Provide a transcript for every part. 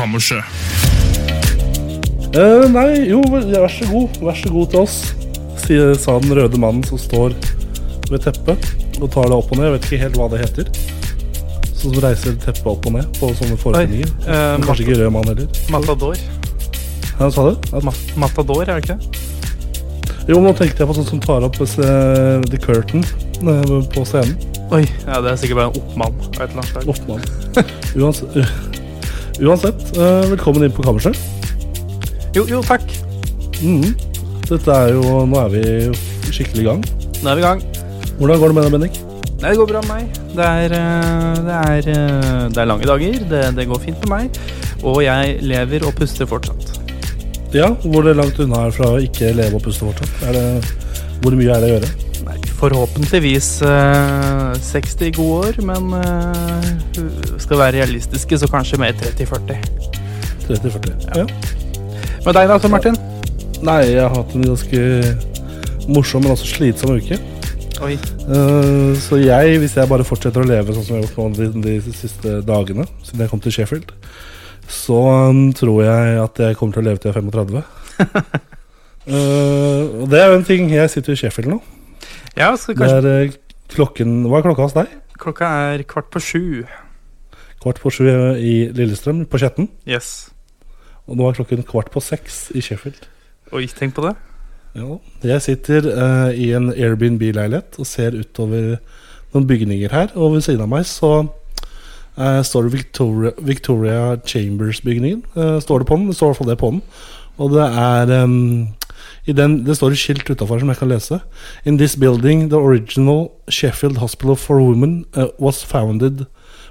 Kammerset. Eh, nei, jo, vær så god. Vær så god til oss, sier, sa den røde mannen som står ved teppet og tar det opp og ned. Jeg vet ikke helt hva det heter. Sånn som reiser teppet opp og ned på sånne forestillinger. eh, Men Kanskje ikke rød mann heller. Matador. Hva sa du? At, Ma Matador, er det ikke? jo, nå tenkte jeg på sånn som tar opp eh, The Curtain eh, på scenen. Oi, ja, Det er sikkert bare en oppmann av et eller annet slag. Oppmann. Uansett, uansett eh, velkommen inn på kammerset. Jo, jo, takk. Mm. Dette er jo Nå er vi skikkelig i gang. Nå er vi i gang. Hvordan går det med deg, Bendik? Nei, det går bra med meg. Det er, eh, det er, eh, det er lange dager. Det, det går fint med meg. Og jeg lever og puster fortsatt. Ja, hvor det langt unna er fra å ikke leve og puste fortsatt? Er det, hvor mye er det å gjøre? Forhåpentligvis eh, 60 gode år, men eh, skal være realistiske, så kanskje mer 30-40. 30-40? Ja. Med deg da, Tom Martin? Nei, jeg har hatt en ganske morsom, men også slitsom uke. Oi. Eh, så jeg, hvis jeg bare fortsetter å leve sånn som jeg har gjort nå de, de siste dagene, siden jeg kom til Sheffield, så um, tror jeg at jeg kommer til å leve til jeg er 35. Eh, og det er jo en ting. Jeg sitter i Sheffield nå. Ja, skal Det kanskje er eh, klokken Hva er klokka hos deg? Klokka er kvart på sju. Kvart på sju i Lillestrøm, på Skjetten. Yes. Og nå er klokken kvart på seks i Sheffield. Oi, tenk på det. Ja, jeg sitter uh, i en Airbnb-leilighet og ser utover noen bygninger her. Og ved siden av meg så uh, står det Victoria, Victoria Chambers-bygningen. Uh, står det på den. Det står i hvert fall det på den. Og det er i den, Det står et skilt utafor som jeg kan lese. In this building, the original Sheffield Hospital for Women uh, was founded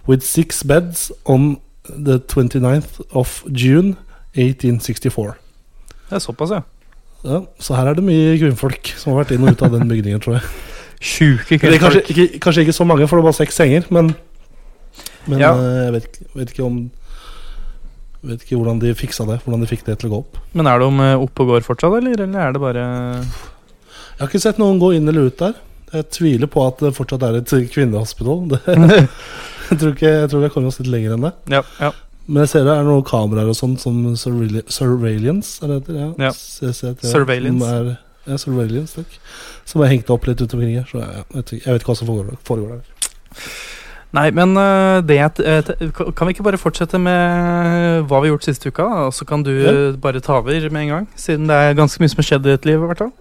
with six beds on the 29th of June 1864. Det er såpass, ja. Ja, så her er det mye kvinnfolk som har vært inn og ut av den bygningen, tror jeg. Sjuke kvinnfolk. kanskje, ikke, kanskje ikke så mange, for det var seks senger, men Men Ja. eh, jeg vet, vet ikke om Vet ikke hvordan de fiksa det, hvordan de fikk det til å gå opp. Men er de eh, oppe og går fortsatt, eller, eller er det bare Jeg har ikke sett noen gå inn eller ut der. Jeg tviler på at det fortsatt er et kvinnehospital. Det, jeg, tror ikke, jeg tror vi har kommet oss litt lenger enn det. Ja, ja. Men jeg ser det er noen kameraer og sånn som surveil- surveillance, er det det heter? Ja. CCTV, Surveillance. Som er, ja, surveillance, takk. Som er hengt opp litt rundt omkring her. Så jeg, jeg, vet ikke, jeg vet ikke hva som foregår, foregår der. Nei, men eh, det eh, Kan vi ikke bare fortsette med hva vi har gjort siste uka? Og så kan du Ja. eh, bare ta over med en gang, siden det er ganske mye som har skjedd i ditt liv. hvert fall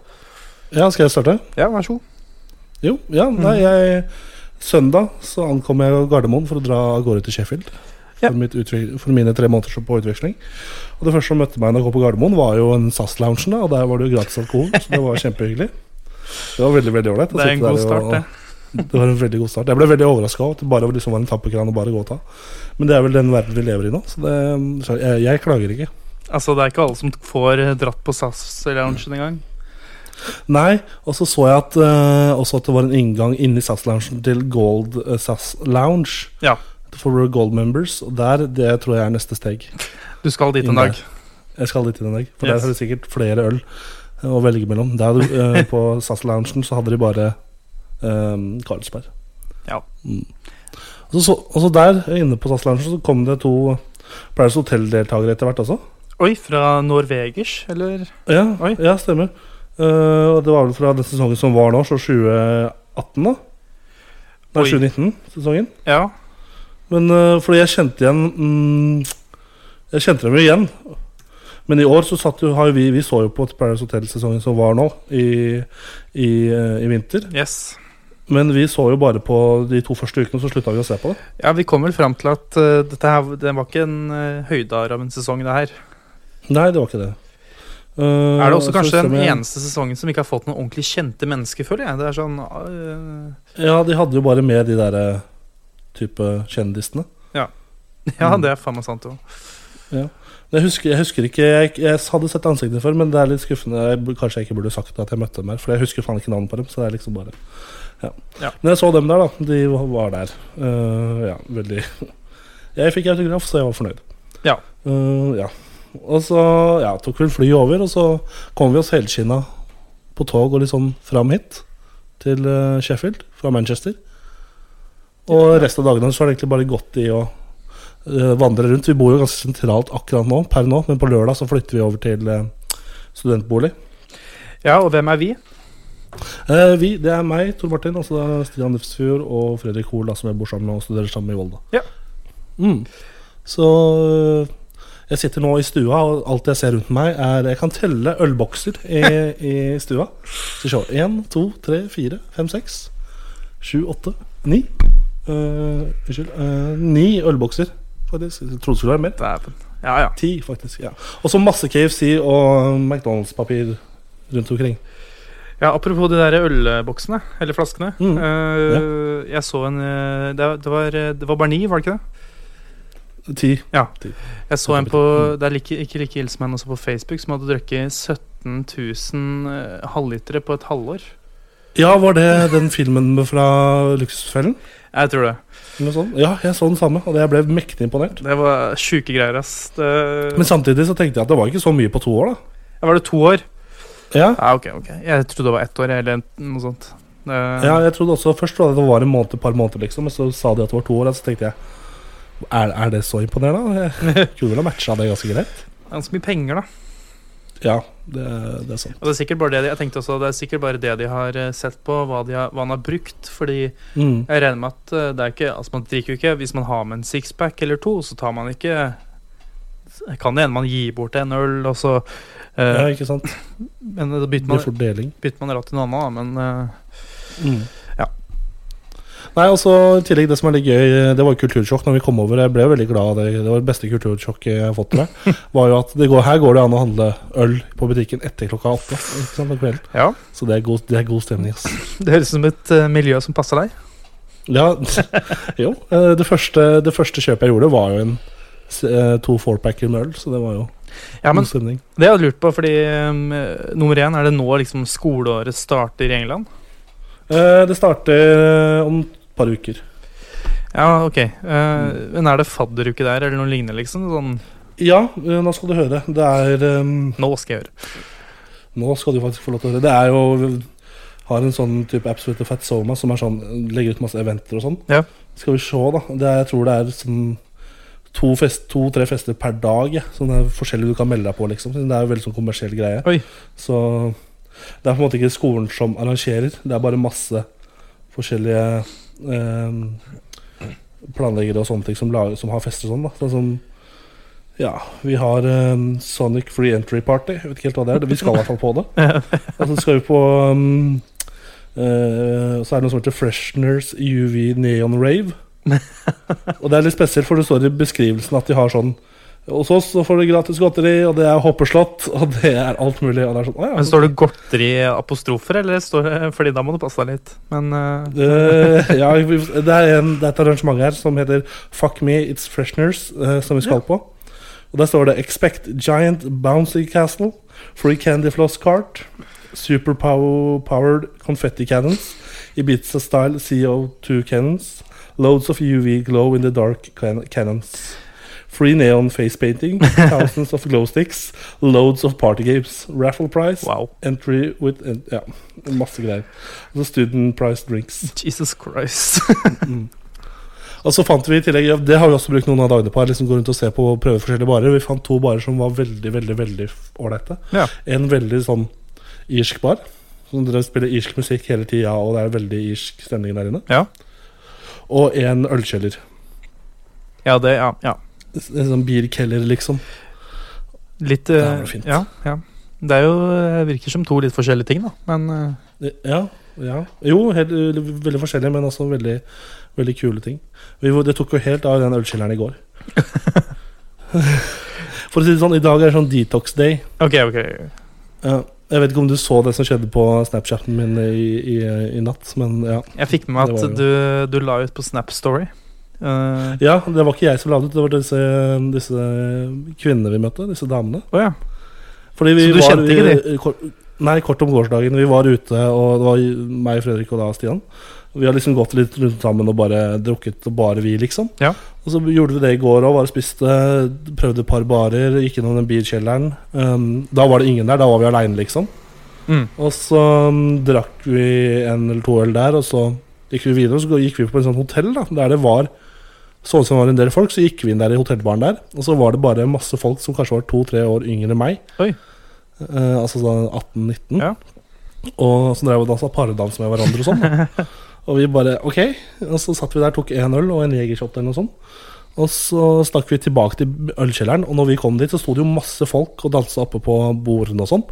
Ja, skal jeg starte? Ja, vær så god. Jo, ja, nei, jeg Søndag så ankom jeg Gardermoen for å dra av gårde til Sheffield. Ja. For, for mine tre måneder på utveksling. Og Det første som møtte meg når jeg kom på Gardermoen, var jo en SAS-loungen. Og der var det jo gratis alkohol, så det var kjempehyggelig. Det var veldig veldig ålreit. Det er en god start, og- det. Det var en veldig god start. Jeg ble veldig overraska over at det bare liksom var en tappekran å bare gå av. Men det er vel den verden vi lever i nå, så, det, så jeg, jeg klager ikke. Altså, det er ikke alle som får eh, dratt på SAS-loungen engang. Nei, og så så jeg at, uh, også at det var en inngang inni SAS-loungen til Gold uh, SAS Lounge. Ja. For Gold members. Og der, det tror jeg er neste steg. Du skal dit en dag. Jeg skal dit en dag. For Yes. der er det sikkert flere øl å velge mellom. Der uh, På SAS-loungen så hadde de bare um, Carlsberg. Ja. Mm. Og, så, og så der inne på SAS-loungen så kom det to Paradise Hotel-deltakere etter hvert også. Oi, fra Norvegers, eller? Ja, ja stemmer. Uh, det var vel fra den sesongen som var nå, så 2018, da. Nei, Oi. 2019-sesongen. Ja. Men uh, fordi jeg kjente igjen mm, Jeg kjente dem jo igjen. Men i år så satt jo, har vi Vi så jo på Paradise Hotel-sesongen som var nå, i, i, uh, i vinter. Yes. Men vi så jo bare på de to første ukene, så slutta vi å se på det. Ja, vi kom vel fram til at uh, dette her Det var ikke en uh, høydare av en sesong, det her. Nei, det var ikke det. Uh, Er det også kanskje den jeg- eneste sesongen som ikke har fått noen ordentlig kjente mennesker, føler jeg. Det er sånn uh... Ja, de hadde jo bare med de derre type kjendisene. Ja, Mm. det er faen meg sant òg. Jeg husker, jeg husker ikke jeg, jeg hadde sett ansiktene før, men det er litt skuffende. Jeg, kanskje jeg ikke burde sagt at jeg møtte dem her, for jeg husker faen ikke navnet på dem. Så det er liksom bare ja. Ja. Men jeg så dem der, da. De var- der. Uh, ja, veldig Jeg fikk autograf, så jeg var fornøyd. Ja. Uh, ja. Og så ja, tok vi fly over, og så kom vi oss helskinna på tog og liksom fram hit. Til eh, Sheffield fra Manchester. Og resten av dagene så har det egentlig bare gått i å uh, vandre rundt. Vi bor jo ganske sentralt akkurat nå, per nå, men på lørdag så flytter vi over til uh, studentbolig. Ja, og hvem er vi? Eh, vi, det er meg, Tor Martin, altså det er Stian Nufsfjord og Fredrik Hoel, som jeg bor sammen med og studerer sammen med i Volda. Ja. Mm. Så eh, jeg sitter nå i stua, og alt jeg ser rundt meg, er Jeg kan telle ølbokser i, i stua. Så se. Én, to, tre, fire, fem, seks, sju, åtte, ni. Eh, Unnskyld. Uh, ni ølbokser, faktisk. Jeg trodde det skulle være mer. Dæven. Ja, ja. Ti, faktisk. ja Og så masse KFC og McDonald's-papir rundt omkring. Ja, Apropos de der ølboksene, eller flaskene. Mm. Eh, Jeg så en eh, det, var- det, var, det var bare ni, var det ikke det? Ti. Jeg så en på Det er like, ikke like ille som en også på Facebook, som hadde drukket 17 000 eh, halvlitere på et halvår. Ja, var det den filmen fra Luksusfellen? Jeg tror det. Ja, jeg så den samme, og jeg ble mektig imponert. Det var sjuke greier, ass. Det, Men samtidig så tenkte jeg at det var ikke så mye på to år, da. Ja, var det to år? Ja, Ja, ok, ok. Jeg trodde det var ett år, eller noe sånt. Uh, ja jeg trodde også Først var det var en måned, et par måneder, liksom, men så sa de at det var to år. Og så tenkte jeg er, er det så imponerende? Jeg kunne vel ha matcha det ganske greit. Ganske mye penger, da. Ja, det, det er sant. Og det er sikkert bare det de, jeg tenkte også, det er sikkert bare det de har eh, sett på, hva, de har, hva han har brukt. Fordi Mm. jeg regner med at eh, det er ikke Altså, man drikker jo ikke Hvis man har med en sixpack eller to, så tar man ikke Kan det hende man gir bort en øl, og så uh, Ja, ikke sant? Men da bytter man, bytter man ratt til noe annet. Men uh, Mm. Ja. Nei, altså I tillegg, det som er litt gøy, det var kultursjokk når vi kom over. Jeg ble veldig glad det. Det var det beste kultursjokket jeg har fått med. Var jo at det går, Her går det an å handle øl på butikken etter klokka åtte. Ja. Så det er god, det er god stemning. ass. Det høres ut som et uh, miljø som passer deg. Ja, jo. Det første, det første kjøpet jeg gjorde, var jo en to fourpacker med øl. Så det var jo Ja, men god stemning. Det jeg hadde lurt på, fordi um, nummer én, er det nå liksom skoleåret starter i England? Uh, Det starter eh, om et par uker. Ja, ok. Eh, Men er det fadderuke der, eller noe lignende, liksom? Sånn Ja, uh, nå skal du høre. Det er um, Nå skal jeg høre. Nå skal du faktisk få lov til å høre. Det er jo Har en sånn type Absolute Fat Soma som er sånn legger ut masse eventer og sånn. Ja. Skal vi se, da. Det er, jeg tror det er sånn to-tre fest, to, fester per dag. Ja. Er forskjellig du kan melde deg på, liksom. Det er jo veldig sånn kommersiell greie. Oi. Så det er på en måte ikke skolen som arrangerer, det er bare masse forskjellige eh, planleggere og sånne ting som, lager, som har fester sånn. da Sånn som ja, vi har um, Sonic Free Entry Party. Jeg vet ikke helt hva det er. Vi skal i hvert fall på det. Og så skal vi på um, uh, Så er det noe som heter Fresheners UV Neon Rave. og det er litt spesielt, for det står i beskrivelsen at de har sånn Hos oss så får du gratis godteri, og det er hoppeslott, og det er alt mulig. Det er sånn, ja, Men Står det godteri-apostrofer, eller står det Fordi da må du passe deg litt. Men uh... Eh, ja, det er, en, det er et arrangement her som heter Fuck me, it's fresheners, eh, som vi skal på. Og der står det Expect giant bouncy castle, free candy floss cart, super powered confetti cannons, Ibiza style CO2 cannons, loads of UV glow in the dark can cannons. Free neon face painting, thousands of glow sticks, loads of party games, raffle price, wow. entry with Ja, masse greier. Og så student price drinks. Jesus Christ. Mm. Og så fant vi i tillegg Det har vi også brukt noen av dagene på. Liksom Gå rundt og se på og prøve forskjellige barer. Vi fant to barer som var veldig veldig, veldig ålreite. Ja. En veldig sånn irsk bar. Som dere spiller irsk musikk hele tida, og det er veldig irsk stemning der inne. Ja. Og en ølkjeller. ja, det Ja. ja. En sånn bierkeller, liksom. Litt Det er var fint. Ja, ja. Det er jo eh, virker som to litt forskjellige ting, da. Men eh, Ja. ja. Jo, helt, veldig forskjellige, men også veldig, veldig kule ting. Vi, det tok jo helt av den ølkjelleren i går. For å si det sånn, i dag er det sånn detox day. ok, ok. Ja. Jeg vet ikke om du så det som skjedde på Snapchaten min i, i, i natt, men ja. Jeg fikk med meg at du, du la ut på Snap Story. Eh, Ja, det var ikke jeg som la det ut, det var disse, disse kvinnene vi møtte, disse damene. Oh, ja. Fordi vi Så du var, kjente ikke de? kort, Nei, kort om gårsdagen. Vi var ute, og det var meg, Fredrik og da Stian. Vi har liksom gått litt rundt sammen og bare drukket, og bare vi, liksom. Ja. Og så gjorde vi det i går òg. Bare spiste, prøvde et par barer, gikk innom den bilkjelleren. Um, da var det ingen der, da var vi aleine, liksom. Mm. Og så um, drakk vi en eller to øl der, og så gikk vi videre. Og så gikk vi på en sånn hotell da, der det var sånn som det var en del folk. Så gikk vi inn der i hotellbaren der, og så var det bare masse folk som kanskje var to-tre år yngre enn meg. Oi. Uh, altså sånn 18-19. Ja. Og så drev vi og dansa paredans med hverandre og sånn. og vi bare ok. Og så satt vi der, tok én øl og en jegershot eller noe sånt. Og så stakk vi tilbake til ølkjelleren, og når vi kom dit, så sto det jo masse folk og dansa oppe på bordene og sånn.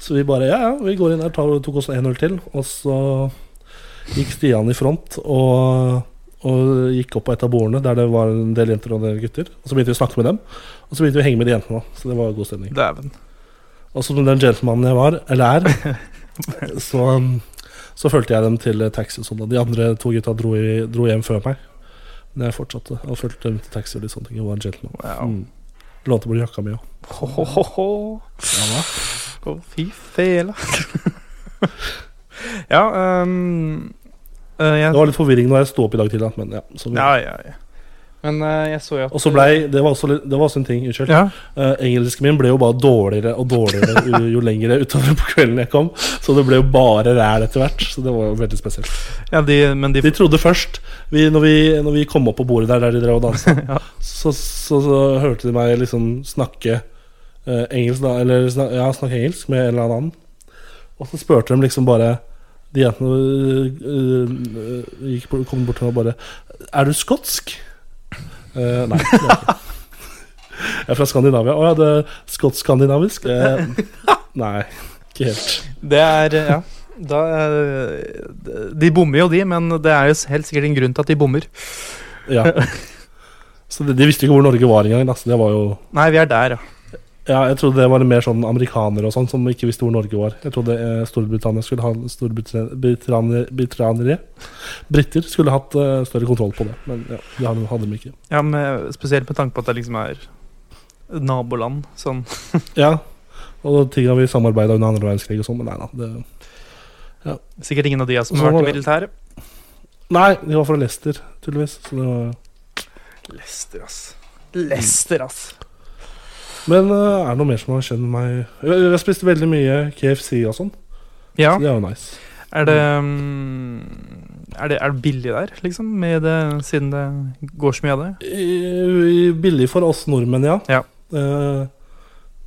Så vi bare ja, ja, vi går inn der, tar, tok oss en øl til. Og så gikk Stian i front og, og gikk opp på et av bordene der det var en del jenter og en del gutter. Og så begynte vi å snakke med dem, og så begynte vi å henge med de jentene. Så det var god stemning. Dæven. Og som den gentlemanen jeg var, eller er, så, så fulgte jeg dem til taxi sånn. De andre to gutta dro, i, dro hjem før meg. Men jeg fortsatte og fulgte dem til taxi og litt sånne ting. Jeg var en gentleman. Wow. Mm. Lånte bort jakka mi òg. Ja, fy fela. ja um, uh, jeg, Det var litt forvirring når jeg sto opp i dag tidlig, men ja. Så, ja, ja, ja. Men uh, jeg så jo at Og så blei Det var også, litt- det var også en ting, unnskyld. Ja, Eh, engelsken min ble jo bare dårligere og dårligere jo, jo lenger utover på kvelden jeg kom. Så det ble jo bare ræl etter hvert. Så det var jo veldig spesielt. ja de, men de De trodde først, vi, når, vi, når vi kom opp på bordet der, der de drev og dansa, Ja. så, så, så hørte de meg liksom snakke eh, engelsk, da. Eller snak, ja, snakke engelsk med en eller annen. Og så spurte de liksom bare De jentene øh, øh, gikk bort, kom bort til meg og bare Er du skotsk? Eh, nei. det er jeg ikke. Jeg er fra Skandinavia. Å ja, det er skotsk-skandinavisk? Uh, nei, ikke helt. Det er Ja. Da, eh, de bommer jo, de, men det er jo helt sikkert en grunn til at de bommer. Ja. Så de, de visste ikke hvor Norge var engang. Altså, Det var jo Nei, vi er der, ja. Ja, jeg trodde det var mer sånn amerikanere og sånn som ikke visste hvor Norge var. Jeg trodde eh, Storbritannia skulle ha Storbritannia Briter skulle hatt eh, større kontroll på det, men ja, det hadde, de ikke. ja men spesielt med tanke på at det liksom er naboland. Sånn. Ja, og ting har vi samarbeida under andre verdenskrig og sånn, men nei da. Det, Sikkert ingen av de som har vært i militæret. nei, de var fra Leicester, tydeligvis. Så det var, Lester, ass. Lester, ass. Men uh, er det noe mer som har skjedd med meg Jeg, jeg har spist veldig mye KFC og sånn, Ja. så det er jo nice. Er det, mm, er det Er det billig der, liksom? Med det, siden det går så mye av det? I- i- Billig for oss nordmenn, ja. Ja. Uh,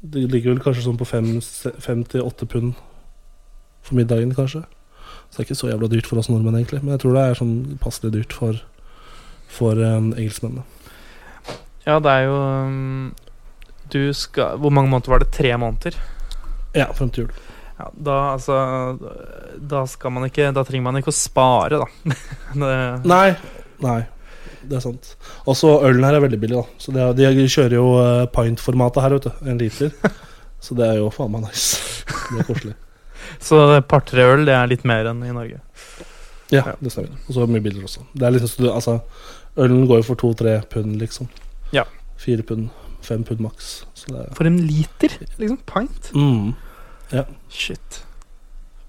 det ligger vel kanskje sånn på fem fem til åtte pund for middagen, kanskje. Så det er ikke så jævla dyrt for oss nordmenn, egentlig. Men jeg tror det er sånn passelig dyrt for, for eh, engelskmennene. Ja, det er jo mm, Du skal Hvor mange måneder var det? Tre måneder? Ja, frem til jul. Ja, da altså Da skal man ikke Da trenger man ikke å spare, da. det, Nei, nei. Det er sant. Og så ølen her er veldig billig, da. Så det er, de kjører jo eh, pint-formatet her, vet du. En liter. Så det er jo faen meg nice. Det er koselig. så par-tre øl, det er litt mer enn i Norge. Ja, Ja. det stemmer. Og så mye billigere også. Det er liksom, altså, ølen går jo for to-tre pund, liksom. Ja. Fire pund. Fem pund maks. For en liter, liksom. Pint. mm. Ja. Shit.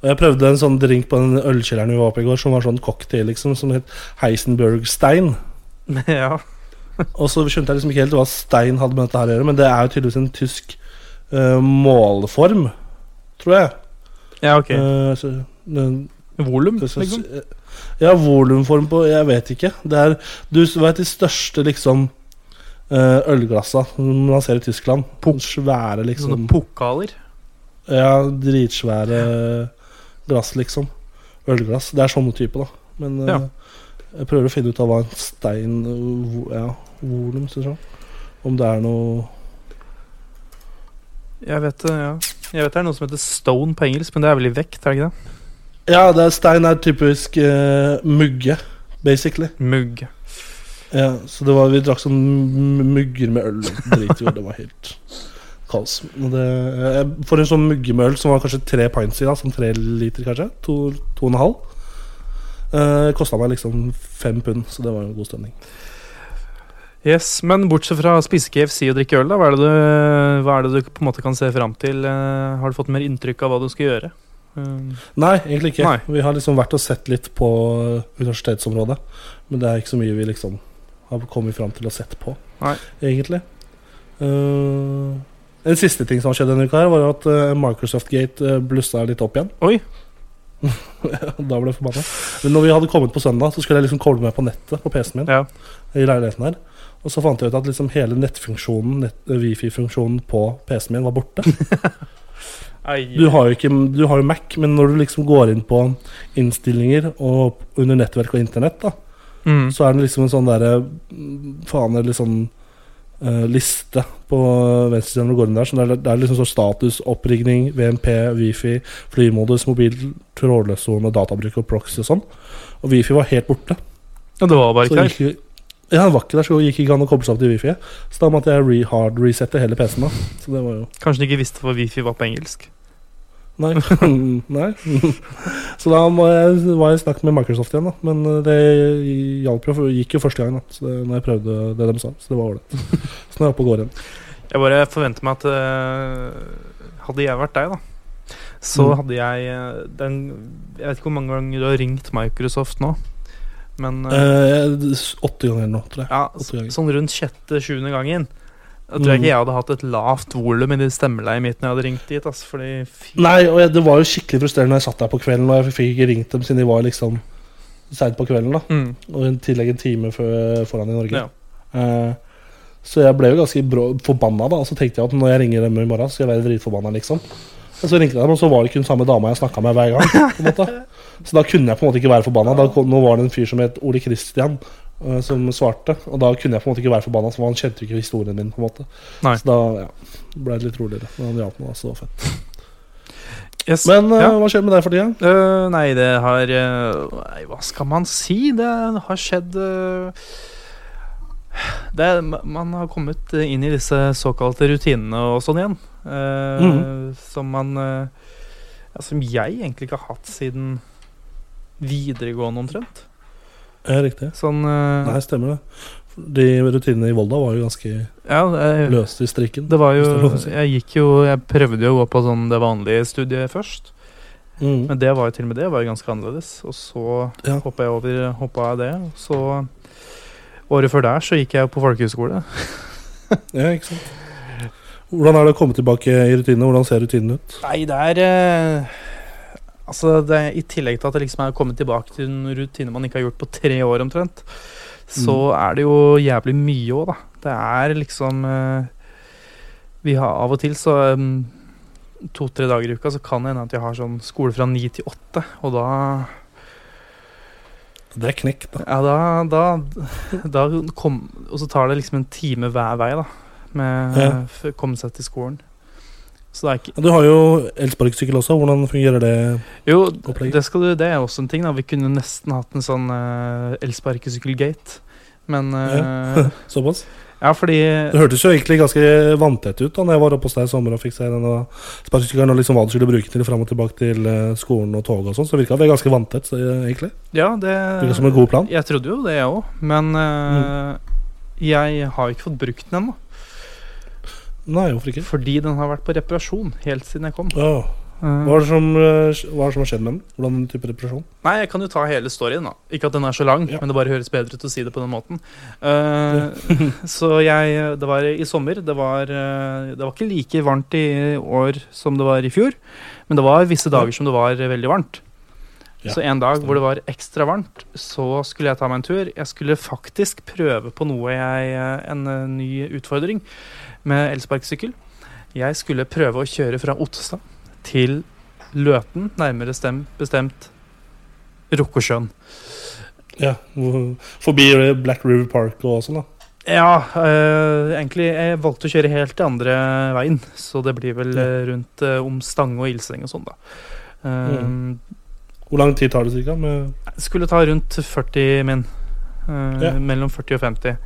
Og jeg prøvde en sånn drink på den ølkjelleren vi var på i går, som var sånn cocktail, liksom, som het Heisenberg-stein. ja. Og så skjønte jeg liksom ikke helt hva stein hadde med dette her å gjøre, men det er jo tydeligvis en tysk uh, målform, tror jeg. Ja, ok. Uh, så, den, Volum, liksom. Ja, volumform på Jeg vet ikke. Det er Du vet de største, liksom ølglassa man ser i Tyskland. Puk Svære, liksom. Sånne pokaler. Ja, dritsvære glass, liksom. Ølglass. Det er sånne type, da. Men eh, Ja. jeg prøver å finne ut av hva en stein Ja, volum, synes jeg. Om det er noe Jeg vet det, ja. Jeg vet det er noe som heter stone på engelsk, men det er vel i vekt, er det ikke det? Ja, det er, stein er typisk uh, mugge, basically. Mugg. Ja, så det var, vi drakk sånn mugger med øl og drit i det. var helt Kaos. Det, for en sånn mugge med øl som var kanskje tre pints i, da, sånn tre liter, kanskje, to, to og en halv, eh, kosta meg liksom fem pund, så det var jo god stemning. Yes, Men bortsett fra å spise KFC og drikke øl, da, hva er det du, hva er det du på en måte kan se fram til? Eh, har du fått mer inntrykk av hva du skal gjøre? Eh, Nei, egentlig ikke. Nei. Vi har liksom vært og sett litt på universitetsområdet, men det er ikke så mye vi liksom har kommet fram til å sett på, Nei. egentlig. Uh, en siste ting som har skjedd denne uka, her var at uh, Microsoft Gate uh, blussa litt opp igjen. Oi. da ble jeg forbanna. Men når vi hadde kommet på søndag, så skulle jeg liksom koble meg på nettet på PC-en min. Ja. I leiligheten her Og så fant jeg ut at liksom hele nettfunksjonen nett, Wifi-funksjonen på PC-en min var borte. Du har ikke Du har jo Mac, men når du liksom går inn på innstillinger og under nettverk og internett, da, mm. så er det liksom en sånn derre mm, Faen, det er sånn uh, liste på venstresiden når du går inn der. Så det er, det er liksom sånn status, opprigning, VMP, Wifi, flymodus, mobil, trådløs sone, databruk og proxy og sånn. Og Wifi var helt borte. Ja, det var bare ikke der. gikk, ja, han var ikke der, så gikk ikke an å koble seg opp til Wifi. Så da måtte jeg re hard resette hele PC-en. da Så det var jo Kanskje du ikke visste hva wifi var på engelsk. Nei. Nei. Så da jeg, var jeg snakket med Microsoft igjen, da. Men eh, det hjalp jo, gikk jo første gang. da Så det, når jeg prøvde det de sa. Så det var ålreit. Så nå er jeg oppe og går igjen. Jeg bare forventer meg at uh, Hadde jeg vært deg, da, så Mm. hadde jeg eh, den Jeg vet ikke hvor mange ganger du har ringt Microsoft nå, men uh, Eh, åtte ganger nå, tror jeg. ja, sånn rundt sjette-sjuende gangen. Da tror Mm. ikke jeg hadde hatt et lavt volum i det stemmeleiet mitt når jeg hadde ringt dit. Altså, fordi Nei, og jeg, det var jo skikkelig frustrerende når jeg satt der på kvelden og jeg fikk ikke ringt dem siden de var liksom seint på kvelden. da Mm. Og i tillegg en time før, foran i Norge. Ja. Eh, så jeg ble jo ganske forbanna, da. Og så tenkte jeg at når jeg ringer dem i morgen, skal jeg være dritforbanna, liksom. Og så ringte jeg dem, og så var det kun samme dama jeg snakka med hver gang. Så da kunne jeg på en måte ikke være forbanna. Da kom, nå var det en fyr som het Ole Kristian, som svarte. Og da kunne jeg på en måte ikke være forbanna, for han kjente ikke historien min. på en måte Nei. Så da ja, ble det litt roligere. Men han hjalp meg, så det var fett. Yes. Men eh, ja. hva skjer med deg for tida? Uh, nei, det har uh, Nei, hva skal man si? Det har skjedd uh, det, Man har kommet inn i disse såkalte rutinene og sånn igjen. Mhm. Som man ja, Som jeg egentlig ikke har hatt siden videregående, omtrent. Ja, riktig. Sånn uh, Nei, stemmer det. De rutinene i Volda var jo ganske Ja, det, løst i strikken. det var jo. Jeg gikk jo Jeg prøvde jo å gå på sånn det vanlige studiet først. Mm. Men det var jo til og med det var jo ganske annerledes. Og så Ja. hoppa jeg over hoppa jeg det. Og så året før der så gikk jeg på folkehøyskole. Ja, ikke sant. Hvordan er det å komme tilbake i rutinene? Hvordan ser rutinen ut? Nei, det er eh, Altså, det I tillegg til at det liksom er kommet tilbake til en rutine man ikke har gjort på tre år omtrent, så er det jo jævlig mye òg, da. Det er liksom eh, Vi har av og til så um, To-tre dager i uka så kan det hende at jeg har sånn skole fra ni til åtte, og da Det er knekt, da. Ja, da, da, da kom, Og så tar det liksom en time hver vei, da. Med Ja. å komme seg til skolen. Så det er ikke Du har jo elsparkesykkel også. Hvordan fungerer det? Jo, det, skal du, det er også en ting, da. Vi kunne nesten hatt en sånn uh, elsparkesykkelgate. Men uh, Såpass? Ja, fordi Det hørtes jo egentlig ganske vanntett ut da Når jeg var oppe hos deg i sommer og fikk se denne sparkesykkelen og liksom hva du skulle bruke til fram og tilbake til eh, skolen og toget og sånn. Så virka det ganske vanntett, så, eh, egentlig. Ja, det Virka som en god plan. Jeg trodde jo det, jeg òg. Men uh, jeg har ikke fått brukt den ennå. Nei, hvorfor ikke? Fordi den har vært på reparasjon helt siden jeg kom. Åh. Uh, Hva, er det som, eh, hva er det som har skjedd med den? Hvordan type reparasjon? Nei, jeg kan jo ta hele storyen, da. Ikke at den er så lang, Ja. men det bare høres bedre ut å si det på den måten. Eh, så jeg Det var i sommer. Det var, eh, det var ikke like varmt i år som det var i fjor, men det var visse dager som det var veldig varmt. Ja, så en dag hvor det var ekstra varmt, så skulle jeg ta meg en tur. Jeg skulle faktisk prøve på noe jeg eh, En eh, ny utfordring med elsparkesykkel. Jeg skulle prøve å kjøre fra Ottestad til Løten, nærmere stem, bestemt Rokkosjøen. Ja, Forbi Black River Park og sånn, da. Ja, øh, egentlig Jeg valgte å kjøre helt til andre veien, så det blir vel Ja. eh, rundt øh, om Stange og Ilseng og sånn, da. Um, Mm. Hvor lang tid tar det cirka? Skulle ta rundt 40 min. Øh, Ja. Mellom 40 og 50.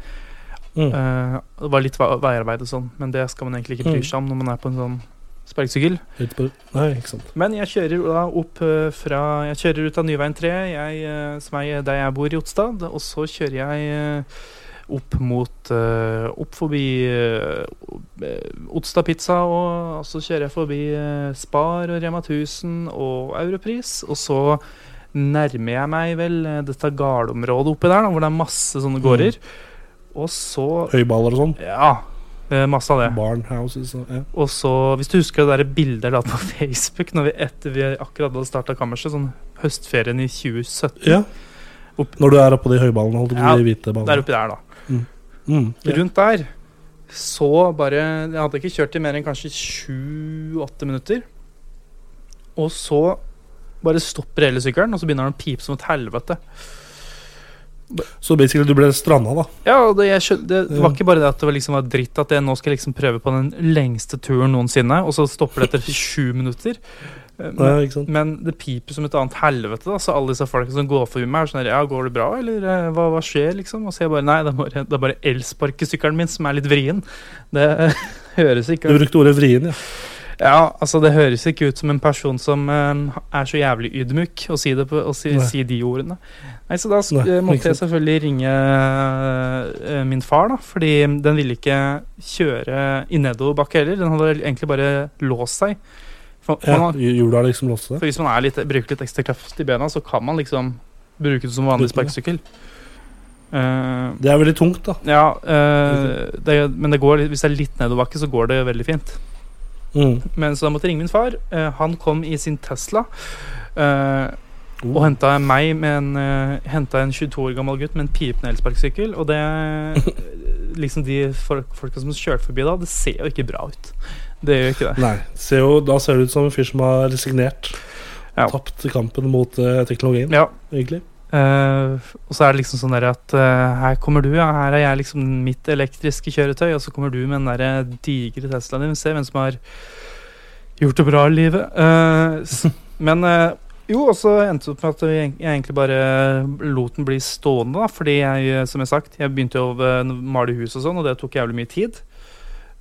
Mm. Eh, det var litt ve- veiarbeid og sånn, men det skal man egentlig ikke bry Mm. seg om når man er på en sånn sparkesykkel. Men jeg kjører da opp eh, fra Jeg kjører ut av Nyveien 3, jeg, eh, som er der jeg bor i Otstad. Og så kjører jeg eh, opp mot eh, Opp forbi eh, Otstad Pizza, og så kjører jeg forbi eh, Spar og Rema 1000 og Europris. Og så nærmer jeg meg vel eh, dette gardområdet oppi der, da, hvor det er masse sånne gårder. Og så Høyballer og sånn. Ja, eh, masse av det. Barnhouses og ja. Og så, hvis du husker det der bildet jeg la på Facebook Når vi etter vi akkurat hadde starta kammerset, sånn høstferien i 2017 ja. Opp- Når du er oppå de høyballene, holdt Ja, de hvite ballene. Der oppi der, da. Mm, ja. Rundt der så bare Jeg hadde ikke kjørt i mer enn kanskje sju-åtte minutter. Og så bare stopper hele sykkelen, og så begynner den å pipe som et helvete. Så basically du ble stranda, da. Ja, det, jeg skjøn, det, det var ikke bare det at det var, liksom var dritt at jeg nå skal liksom prøve på den lengste turen noensinne, og så stopper det etter sju minutter. Men, Ja, Men, sant? men det piper som et annet helvete. Da. Så alle disse folka som går forbi meg, er sånn her, Ja, går det bra, eller eh, hva, hva skjer, liksom? Og så jeg bare Nei, det er bare, det er bare elsparkesykkelen min som er litt vrien. Det høres ikke Du brukte ordet vrien, ja. Ja, altså det høres ikke ut som en person som eh, er så jævlig ydmyk å si, på, å si, si de ordene. Nei, Så da Nei, måtte jeg selvfølgelig ringe uh, min far, da, fordi den ville ikke kjøre i nedoverbakke heller. Den hadde egentlig bare låst seg. For, for ja Hjula liksom låste for hvis man er litt, bruker litt ekstra kraft i bena, så kan man liksom bruke det som vanlig sparkesykkel. Uh, Det er veldig tungt, da. ja, uh, det, men det går, hvis det er litt nedoverbakke, så går det veldig fint. Mm. Men så da måtte jeg ringe min far. Han kom i sin Tesla. eh, Oh. og henta meg med en uh, Henta en 22 år gammel gutt med en pipende elsparkesykkel. Og det Liksom de folk, folka som kjørte forbi da, det ser jo ikke bra ut. Det gjør ikke det. Nei, ser jo, da ser det ut som en fyr som har resignert. Ja. Tapt kampen mot uh, teknologien, Ja. egentlig. Uh, og så er det liksom sånn der at uh, her kommer du, ja. Her er jeg liksom mitt elektriske kjøretøy, og så kommer du med den derre digre Teslaen din. Se hvem som har gjort det bra i livet. Uh, men jo, og så endte det opp med at jeg egentlig bare lot den bli stående, da. Fordi jeg, eh, som jeg sagt, jeg begynte å eh, male hus og sånn, og det tok jævlig mye tid.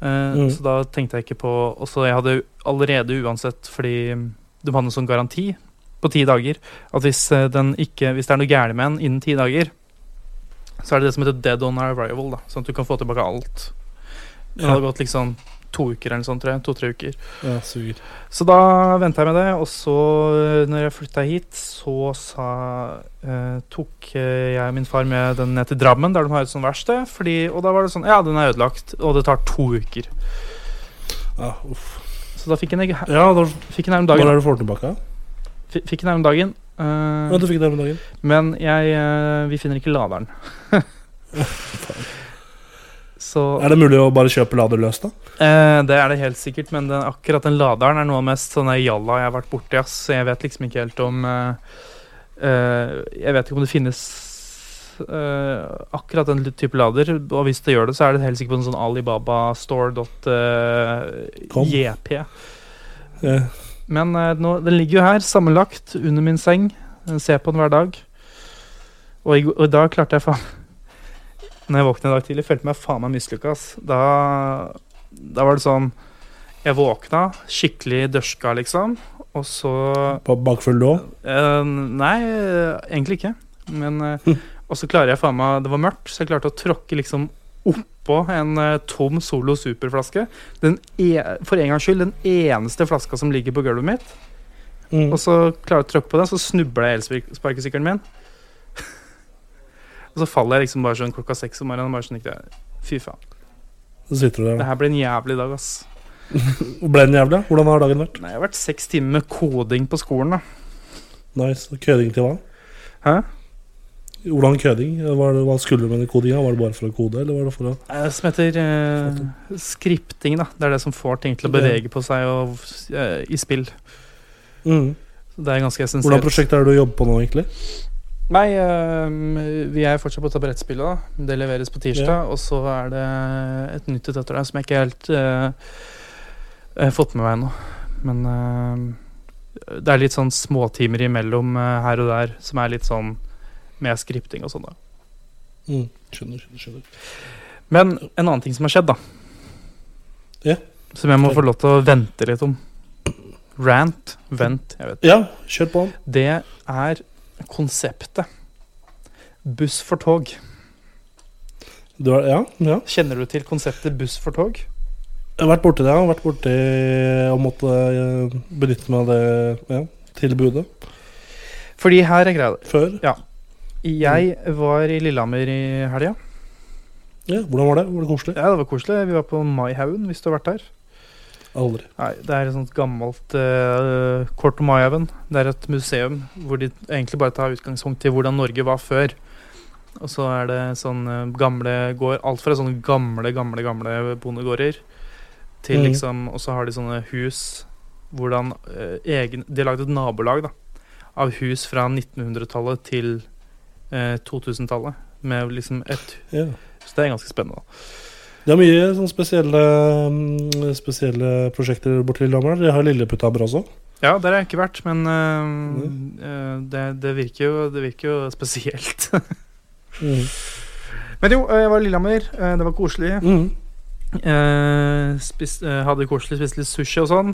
Uh, Mm. Så da tenkte jeg ikke på Og så jeg hadde allerede uansett, fordi de hadde en sånn garanti på ti dager, at hvis, eh, den ikke, hvis det er noe gærent med den innen ti dager, så er det det som heter dead on arrival, da. Sånn at du kan få tilbake alt. Det hadde gått liksom to uker eller sånt, tror jeg. To-tre uker. Ja, suger. Så da venta jeg med det, og så, når jeg flytta hit, så sa eh, tok eh, jeg og min far med den ned til Drammen, der de har et sånt verksted. Fordi, og da var det sånn Ja, den er ødelagt, og det tar to uker. Ja, uff. Så da fikk jeg den, Ja, da, fikk den her om når dagen. er du får den tilbake? Fikk den her om dagen. Uh, Ja, du fikk det om dagen. men jeg uh, Vi finner ikke laderen. så Er det mulig å bare kjøpe lader løs, da? Eh, det er det helt sikkert, men den, akkurat den laderen er noe av mest sånn jalla jeg har vært borti. ass. Jeg vet liksom ikke helt om eh, eh, Jeg vet ikke om det finnes eh, akkurat den type lader. Og hvis det gjør det, så er det helt sikkert på en sånn Alibaba Kom. store.jp. Eh, Men eh, nå, den ligger jo her, sammenlagt, under min seng. Jeg ser på den hver dag. Og i, og i dag klarte jeg faen Når jeg våkna i dag tidlig, følte meg faen meg mislykka. Da, da var det sånn Jeg våkna skikkelig dørska, liksom. Og så på bakfull lå? Uh, Nei, eh, egentlig ikke. Men uh, Og så klarer jeg faen meg Det var mørkt, så jeg klarte å tråkke liksom oppå en uh, tom Solo Super-flaske. E For en gangs skyld den eneste flaska som ligger på gulvet mitt. Mm. Og så klarer jeg å tråkke på den, så snubler jeg elsparkesykkelen min. Og så faller jeg liksom bare sånn klokka seks om morgenen. Bare sånn, ikke. Fy faen. Så sitter du der. Det her blir en jævlig dag, ass. Ble den jævlig? Hvordan har dagen vært? Nei, jeg har vært seks timer med koding på skolen, da. Nice. Køding til hva? Hæ? Hvordan køding? Hva, hva skulle du med den kodinga? Var det bare for å kode, eller var det for å Det Som heter eh, skripting, da. Det er det som får ting til å bevege på seg og, eh, i spill. mm. Det er ganske Hvordan essensielt. prosjekt er det du jobber på nå, egentlig? Nei, eh, vi er fortsatt på taburettspillet, da. Det leveres på tirsdag. Og så er det et nytt et etter det som jeg ikke helt eh, har fått med meg ennå. Men eh, det er litt sånn småtimer imellom eh, her og der som er litt sånn med skripting og sånn, da. Mm. Skjønner, skjønner. skjønner. Men en annen ting som har skjedd, da. Ja. Som jeg må få lov til å vente litt om. Rant, vent, jeg vet. Ja, kjør på. Det er konseptet buss for tog. Du har, ja, ja. Kjenner du til konseptet buss for tog? Jeg har vært borti det. Har vært borti og måtte eh, benytte meg av det ja, tilbudet Fordi her er greia. før. Jeg var i Lillehammer i helga. Ja, hvordan var det? Var det koselig? Ja, det var koselig. Vi var på Maihaugen, hvis du har vært der. Aldri. Nei, det er et sånt gammelt uh, Kort Maihaugen. Det er et museum hvor de egentlig bare tar utgangspunkt i hvordan Norge var før. Og så er det sånn eh, gamle gård Alt fra sånne gamle, gamle, gamle bondegårder til Mhm. liksom Og så har de sånne hus hvordan uh, egen De har lagd et nabolag, da. Av hus fra 1900-tallet til uh, 2000-tallet. Med liksom et yeah. Så det er ganske spennende. da. Det er mye sånn spesielle, mm, spesielle prosjekter borti Lillehammer. De har Lilleputthammer også. Ja, der har jeg ikke vært, men uh, det, det, virker jo, det virker jo spesielt. Mm. men jo, eh, jeg var i Lillehammer. eh, Det var koselig. Mm. Uh, spis, uh, hadde koselig, spiste litt sushi og sånn.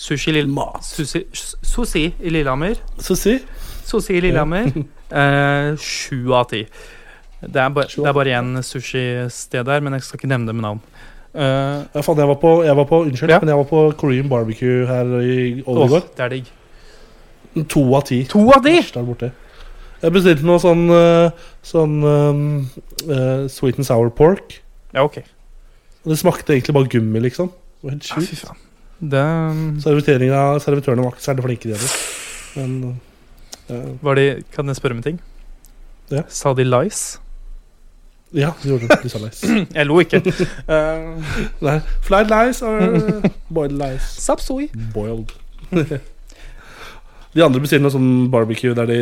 Sushi, i Lill- sushi, sushi i Lillehammer. Sushi? Sushi i Lillehammer. eh, Sju av ti. Det er bare, det er bare én sushisted der, men jeg skal ikke nevne det med navn. Uh, Ja, faen, jeg var på, jeg var på Unnskyld, Ja. men jeg var på Korean barbecue her i åh, Overgård. det er digg. To av ti. To av de! Jeg bestilte noe sånn eh, Sånn eh, sweet and sour pork. Ja, ok. Og det smakte egentlig bare gummi, liksom. Det var helt sjukt. Ah, Det servitørene var ikke særlig flinke, de heller. Men uh, Var de Kan jeg spørre om en ting? Ja. Sa de lice? Ja, de gjorde det. Du sa lice. Jeg lo ikke. uh, Nei, Flied lice or boiled lice? Sapsoi. Boiled. de andre bestiller noe sånn barbecue der de,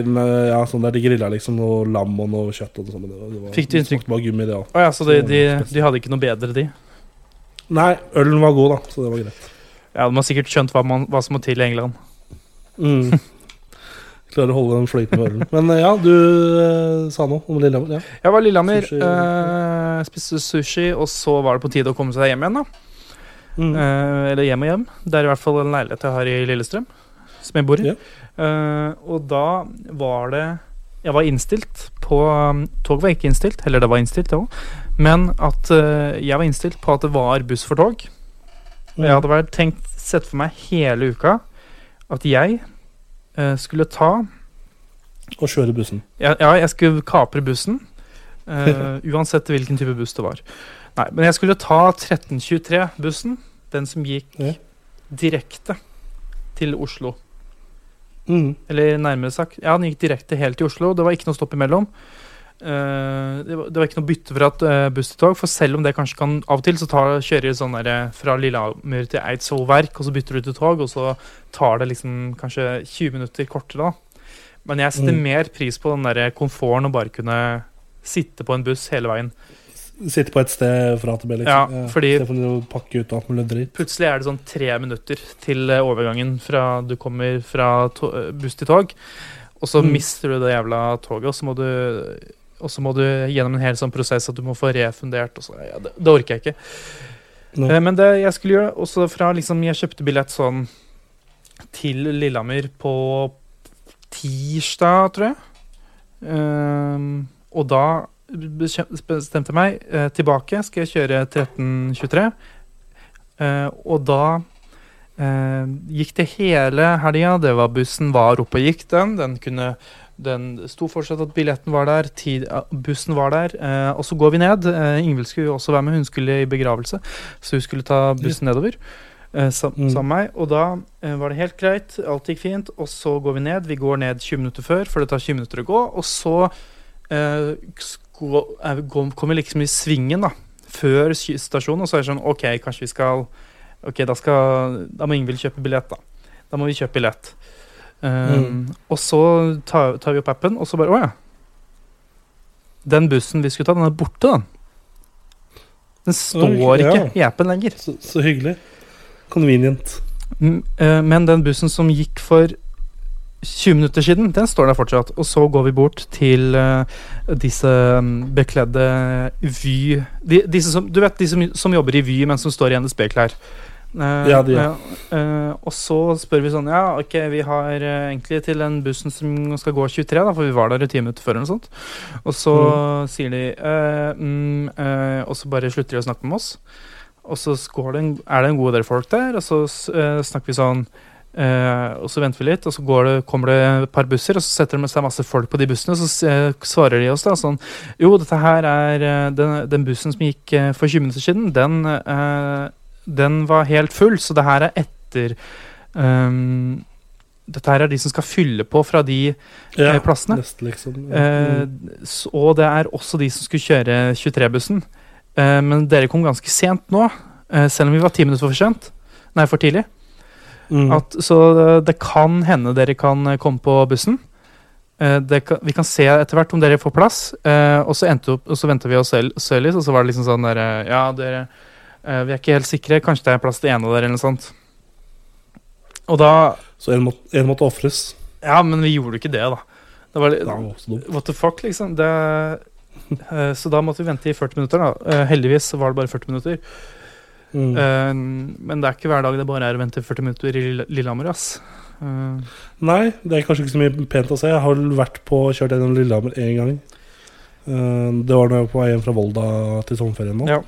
ja, sånn der de grilla liksom noe lam og noe kjøtt. Og det det var, Fikk du inntrykk- Det òg. Å ja, så de, de, de hadde ikke noe bedre, de? Nei, ølen var god, da, så det var greit. Ja, De har sikkert skjønt hva, man, hva som må til i England. Mm. Klarer å holde den fløyten med ørene. Men eh, ja, du eh, sa noe om Lillehammer. Ja. Jeg var i Lillehammer, Sushi. eh, spiste sushi, og så var det på tide å komme seg hjem igjen. da Mm. Eh, Eller hjem og hjem. Det er i hvert fall en leilighet jeg har i Lillestrøm, som jeg bor i. Ja. Eh, og da var det Jeg var innstilt på Tog var ikke innstilt, eller det var innstilt, det òg. Men at eh, jeg var innstilt på at det var buss for tog. Og jeg hadde vært tenkt sett for meg hele uka at jeg eh, skulle ta Og kjøre bussen. ja, ja, jeg skulle kapre bussen. Uh, uansett hvilken type buss det var. Nei, men jeg skulle ta 1323-bussen. Den som gikk Ja. direkte til Oslo. Mm. Eller nærmere sagt Ja, den gikk direkte helt til Oslo. Det var ikke noe stopp imellom. Eh, det, var, det var ikke noe bytte fra et uh, buss til tog, for selv om det kanskje kan Av og til så tar, kjører sånn der, eh, fra Lillehammer til Eidsvoll Verk, og så bytter du til tog, og så tar det liksom kanskje 20 minutter kortere, da. Men jeg setter Mm. mer pris på den der komforten å bare kunne sitte på en buss hele veien. Sitte på et sted fra til B, liksom. Ja, fordi- ja, pakke ut alt mulig dritt. Plutselig er det sånn tre minutter til eh, overgangen fra du kommer fra eh, buss til tog, og så Mm. mister du det jævla toget, og så må du og så må du gjennom en hel sånn prosess at du må få refundert. Og så, ja, det, det orker jeg ikke. Eh, Men det jeg skulle gjøre, også fra liksom Jeg kjøpte billett sånn til Lillehammer på tirsdag, tror jeg. Eh, og da bestemte jeg meg eh, tilbake. Skal jeg kjøre 1323. Eh, og da eh, gikk det hele helga. Det var Bussen var oppe og gikk, den. Den kunne den sto fortsatt at billetten var der, tid, bussen var der. Eh, og så går vi ned. Eh, Ingvild skulle jo også være med, hun skulle i begravelse. Så hun skulle ta bussen nedover eh, sam, Mm. sammen med meg. Og da eh, var det helt greit, alt gikk fint. Og så går vi ned. Vi går ned 20 minutter før, for det tar 20 minutter å gå. Og så eh, går- kommer vi liksom i svingen, da. Før stasjonen, og så er det sånn OK, kanskje vi skal Ok, da, skal, da må Ingvild kjøpe billett, da. Da må vi kjøpe billett. Um, Og så tar, tar vi opp appen, og så bare Å ja. Den bussen vi skulle ta, den er borte, den. Den står ja. ikke i appen lenger. Så, så hyggelig. Convenient. M- eh, Men den bussen som gikk for 20 minutter siden, den står der fortsatt. Og så går vi bort til uh, disse mm, bekledde Vy de, Disse som, Du vet de som, som jobber i Vy, men som står i NSB-klær. Eh, Ja, de, ja. Uh, og så spør vi sånn Ja, ok, vi har uh, egentlig til den bussen som skal gå 23, da, for vi var der i ti minutter før, eller noe sånt. Og så sier de mm, Og så bare slutter de å snakke med oss. Og så går det en, er det en god del folk der, og så snakker vi sånn Og så venter vi litt, og så går det, kommer det et par busser, og så setter de med seg masse folk på de bussene, og så svarer de oss da sånn Jo, dette her er den, den bussen som gikk for 20 minutter siden, den, den var helt full, så det her er etter um, Dette her er de som skal fylle på fra de Ja, eh, plassene. Neste, liksom. Eh, s- og det er også de som skulle kjøre 23-bussen. Eh, men dere kom ganske sent nå, eh, selv om vi var ti minutter for sent. Nei, for tidlig. Mm. At, så eh, det kan hende dere kan eh, komme på bussen. Eh, kan, vi kan se etter hvert om dere får plass. Eh, og så endte opp, og så venta vi oss selv og så var det liksom sånn der eh, Ja, dere eh, Vi er ikke helt sikre. Kanskje det er plass til en av dere, eller noe sånt. Og da Så en måtte, en måtte ofres. Ja, men vi gjorde jo ikke det, da. Det var Det var. What the fuck, liksom. Det, uh, så da måtte vi vente i 40 minutter. da Uh, Heldigvis var det bare 40 minutter. Mm. Men det er ikke hver dag det bare er å vente 40 minutter i Lillehammer. ass Nei, det er kanskje ikke så mye pent å se. Jeg har vært på kjørt gjennom Lillehammer én gang. Det var da jeg var på vei hjem fra Volda til sommerferien nå. Ja.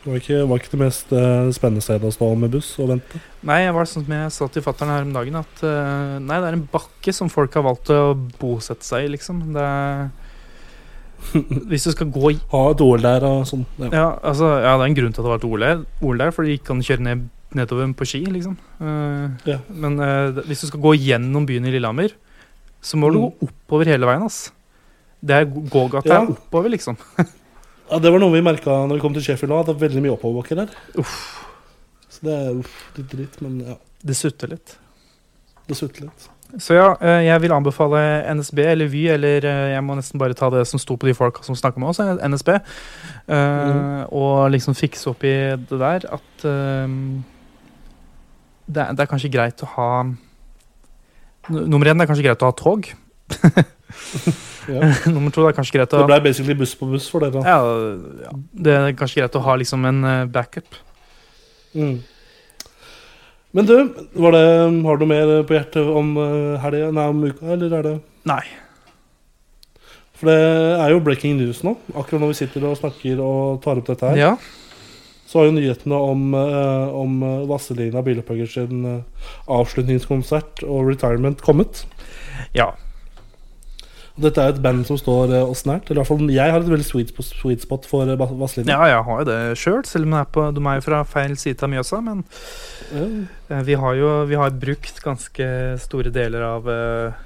Det var ikke, var ikke det mest uh, spennende stedet å stå med buss og vente. Nei, jeg var sånn som jeg sa til fatter'n her om dagen, at uh, nei, det er en bakke som folk har valgt å bosette seg i, liksom. Det er Hvis du skal gå Ha et OL der og sånn. Ja. Ja, altså, ja, det er en grunn til at det var et OL der, OL der for de ikke kan kjøre ned, nedover på ski, liksom. Uh, Ja. Men uh, hvis du skal gå gjennom byen i Lillehammer, så må du Mm. gå oppover hele veien, ass. Det er gågata Ja. er oppover, liksom. Ja, det var noe vi merka når vi kom til Sheffield òg, at det er veldig mye oppoverbakker der. Så det er uff, litt dritt, men ja, Det sutter litt. det sutter litt. Så ja, eh, jeg vil anbefale NSB eller Vy, eller eh, jeg må nesten bare ta det som sto på de folka som snakker med oss, eh, NSB, Mhm. og liksom fikse opp i det der at uh, det, er, det er kanskje greit å ha Nummer én det er kanskje greit å ha tog. Ja. Nummer to det er kanskje greit å Det ble basically buss på buss for dere. ja, ja, Det er kanskje greit å ha liksom en eh, backup. Mm. Men du, var det, har du noe mer på hjertet om uh, helga, nei, om uka, eller er det Nei. For det er jo breaking news nå. Akkurat når vi sitter og snakker og tar opp dette her, Ja. så har jo nyhetene om, uh, om Vazelina Bilopphøggers uh, avslutningskonsert og retirement kommet. ja. Dette er et band som står uh, oss nært. Eller i hvert fall jeg har et veldig sweet, sweet spot for Vazelina. Ja, jeg har jo det sjøl, selv om er, på, de er jo fra feil side av Mjøsa. Men Ja. eh, vi har jo vi har brukt ganske store deler av eh,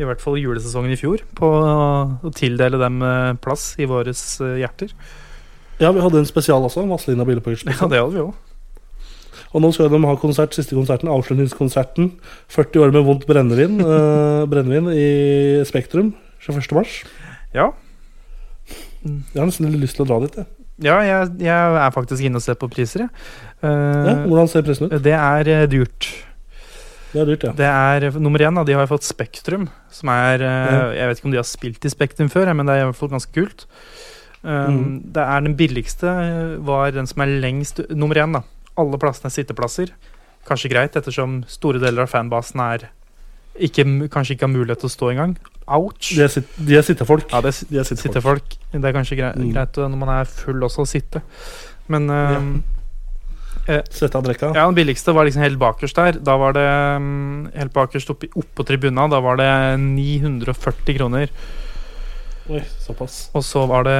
i hvert fall julesesongen i fjor på å tildele dem eh, plass i våre hjerter. Ja, vi hadde en spesial også. Vazelina Bilopphøggers Ja, det hadde vi òg. Og nå skal de ha konsert, siste konserten, avslutningskonserten. 40 år med vondt brennevin, uh, brennevin i Spektrum 21. mars. Ja. Jeg har nesten litt lyst til å dra dit. Jeg. Ja, jeg, jeg er faktisk inne og ser på priser, jeg. Uh, Ja, hvordan ser prisen ut? det er uh, dyrt. Det er dyrt, ja. Det er eh, nummer én, da. De har fått Spektrum, som er uh, mm. Jeg vet ikke om de har spilt i Spektrum før, men det er i hvert fall ganske kult. Um, mm. Det er Den billigste eh, var den som er lengst Nummer én, da. Alle plassene er sitteplasser. Kanskje greit, ettersom store deler av fanbasen er ikke, kanskje ikke har mulighet til å stå engang. Ouch! De er, sit de er sittefolk. Ja, det er De er sittefolk. sittefolk. Det er kanskje greit, Mm. greit når man er full også å sitte. Men uh, Sette av drekka. ja, den billigste var liksom helt bakerst der. Da var det um, helt bakerst oppi, oppå tribuna. Da var det 940 kroner. Oi, såpass. Og så var det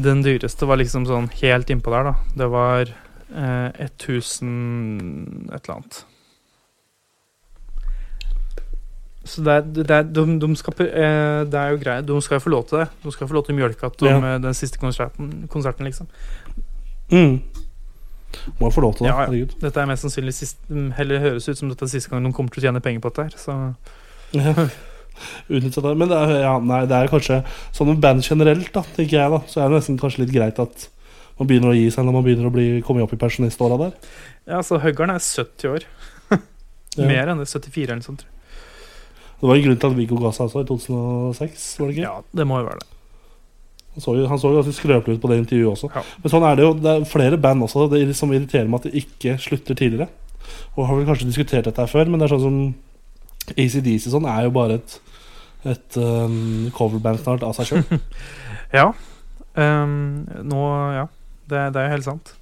Den dyreste var liksom sånn helt innpå der, da. Det var eh, 1000 et eller annet. Så det er, det er, de, de skal, eh, det er jo greit. De skal jo få lov til det. De skal få lov til å mjølke at de, Ja. den siste konserten, konserten, liksom. Mm. Må få lov til det. Ja, ja. Dette er mest sannsynlig siste, heller høres ut som dette er siste gang de kommer til å tjene penger på dette her. Så Ja. Utnytte det. Men det er, ja, nei, det er kanskje sånn med band generelt, da, tenker jeg, da. Så er det nesten kanskje litt greit at man begynner å gi seg når man begynner å bli, komme opp i pensjoniståra der. ja, så Høggeren er 70 år. Mer enn det. 74 eller noe sånt. Det var en grunn til at Viggo ga seg også i 2006, var det ikke? Ja, det må jo være det. Han så jo, han så jo ganske skrøpelig ut på det intervjuet også. Ja. Men sånn er det jo. Det er flere band også det, som irriterer meg at de ikke slutter tidligere. Og har vel kanskje diskutert dette her før, men det er sånn som ACDC sånn er jo bare et, et um, coverband snart av seg sjøl. Ja. Um, nå Ja. Det, det er jo helt sant.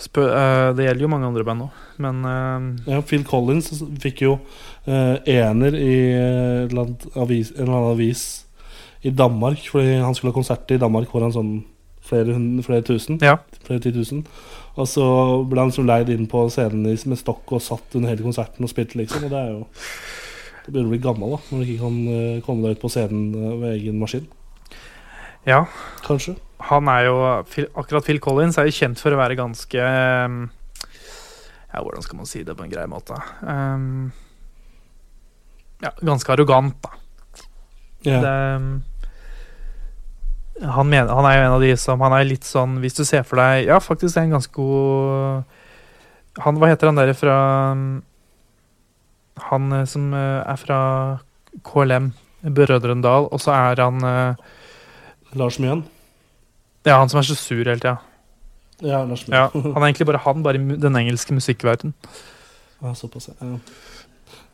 Spø, uh, det gjelder jo mange andre band òg, men uh, ja, Phil Collins fikk jo uh, ener i avis, en eller annen avis i Danmark, fordi han skulle ha konsert i Danmark foran sånn flere, flere tusen. Ja. Flere titusen. Og så ble han så leid inn på scenen med stokk og satt under hele konserten og spilte, liksom. Og det er jo Det begynner å bli gammel, da, når du ikke kan komme deg ut på scenen ved egen maskin. ja. Kanskje. Han er jo Akkurat Phil Collins er jo kjent for å være ganske ehm, Ja, hvordan skal man si det på en grei måte? Um, ja, ganske arrogant, da. Yeah. Det, han, mener, han er jo en av de som Han er litt sånn Hvis du ser for deg Ja, faktisk er en ganske god Han, Hva heter han der fra Han eh, som eh, er fra KLM, Brødrendal, og så er han eh, Lars Mjøen. Ja, han som er så sur hele tida. Ja, Lars Ja, han er egentlig bare han, bare i den engelske musikkverdenen. Ja, såpass, ja.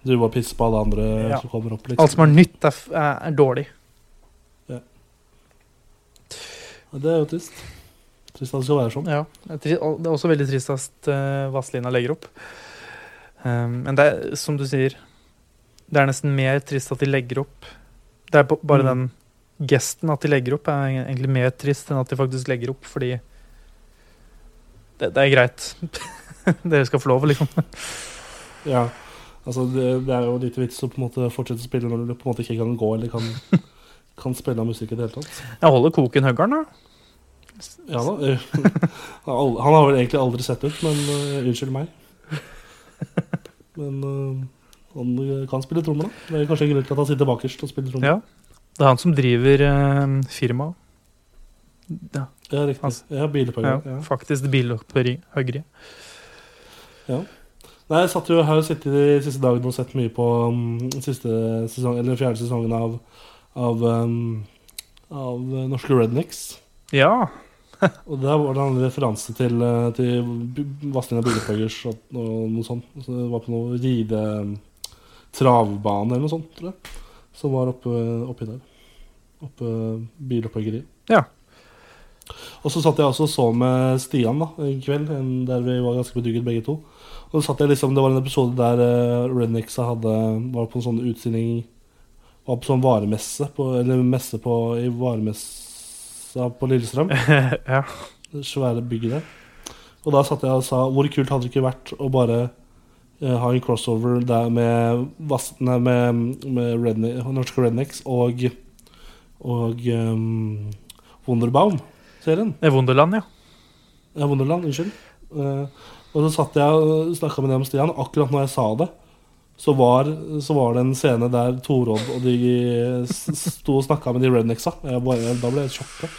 Du bare pisser på alle andre Ja. som kommer opp, liksom. Alt som er nytt, er, er, er dårlig. Ja, det er jo trist. Trist at det skal være sånn. Ja, det er, det er også veldig trist at uh, Vazelina legger opp. Um, men det er, som du sier, det er nesten mer trist at de legger opp. Det er bare Mm. den gesten at de legger opp, er egentlig mer trist enn at de faktisk legger opp, fordi det, det er greit. Dere skal få lov, liksom. Ja, altså det, det er jo litt vits å på en måte fortsette å spille når du på en måte ikke kan gå eller kan, kan spille av musikk i det hele tatt. Jeg holder koken høggeren, da. Ja da. han har vel egentlig aldri sett ut, men uh, unnskyld meg. Men uh, han kan spille trommer, da. Det er kanskje en grunn til at han sitter bakerst og spiller trommer. Ja. Det er han som driver uh, firmaet. Ja, Ja, riktig. Altså, ja, bilopphøggeri. ja, Ja. faktisk bilopphøggeri. Nei, jeg satt jo her og sittet de siste dagene og sett mye på um, siste sesong, eller fjerde sesongen av, av, um, av eh, Norske Rednecks. Ja. Og der var det en referanse til, eh, til Vazelina Bilopphøggers og, og noe sånt. Så det var på noe ride travbane eller noe sånt, tror jeg. Som var oppe, oppi der. Oppe bilopphøggeriet. Ja. Og så satt jeg også og så med Stian da, en kveld, der vi var ganske bedugget begge to. Og så satt jeg liksom, Det var en episode der uh, Rednecksa hadde, var på en sånn utstilling Var på sånn varemesse, på, eller messe på, i varemessa på Lillestrøm. ja. Det svære bygget der. Og da satt jeg og sa hvor kult hadde det ikke vært å bare eh, ha en crossover der med, nei, med, med redne, norske Rednecks og, og um, Wonderbound-serien. Wonderland, er Wunderland, ja. Ja, Wunderland, unnskyld. Uh, og så satt jeg og snakka med dem om Stian, og akkurat når jeg sa det, så var, så var det en scene der Torodd og de sto og snakka med de rednecksa. Bare, da ble jeg sjokka.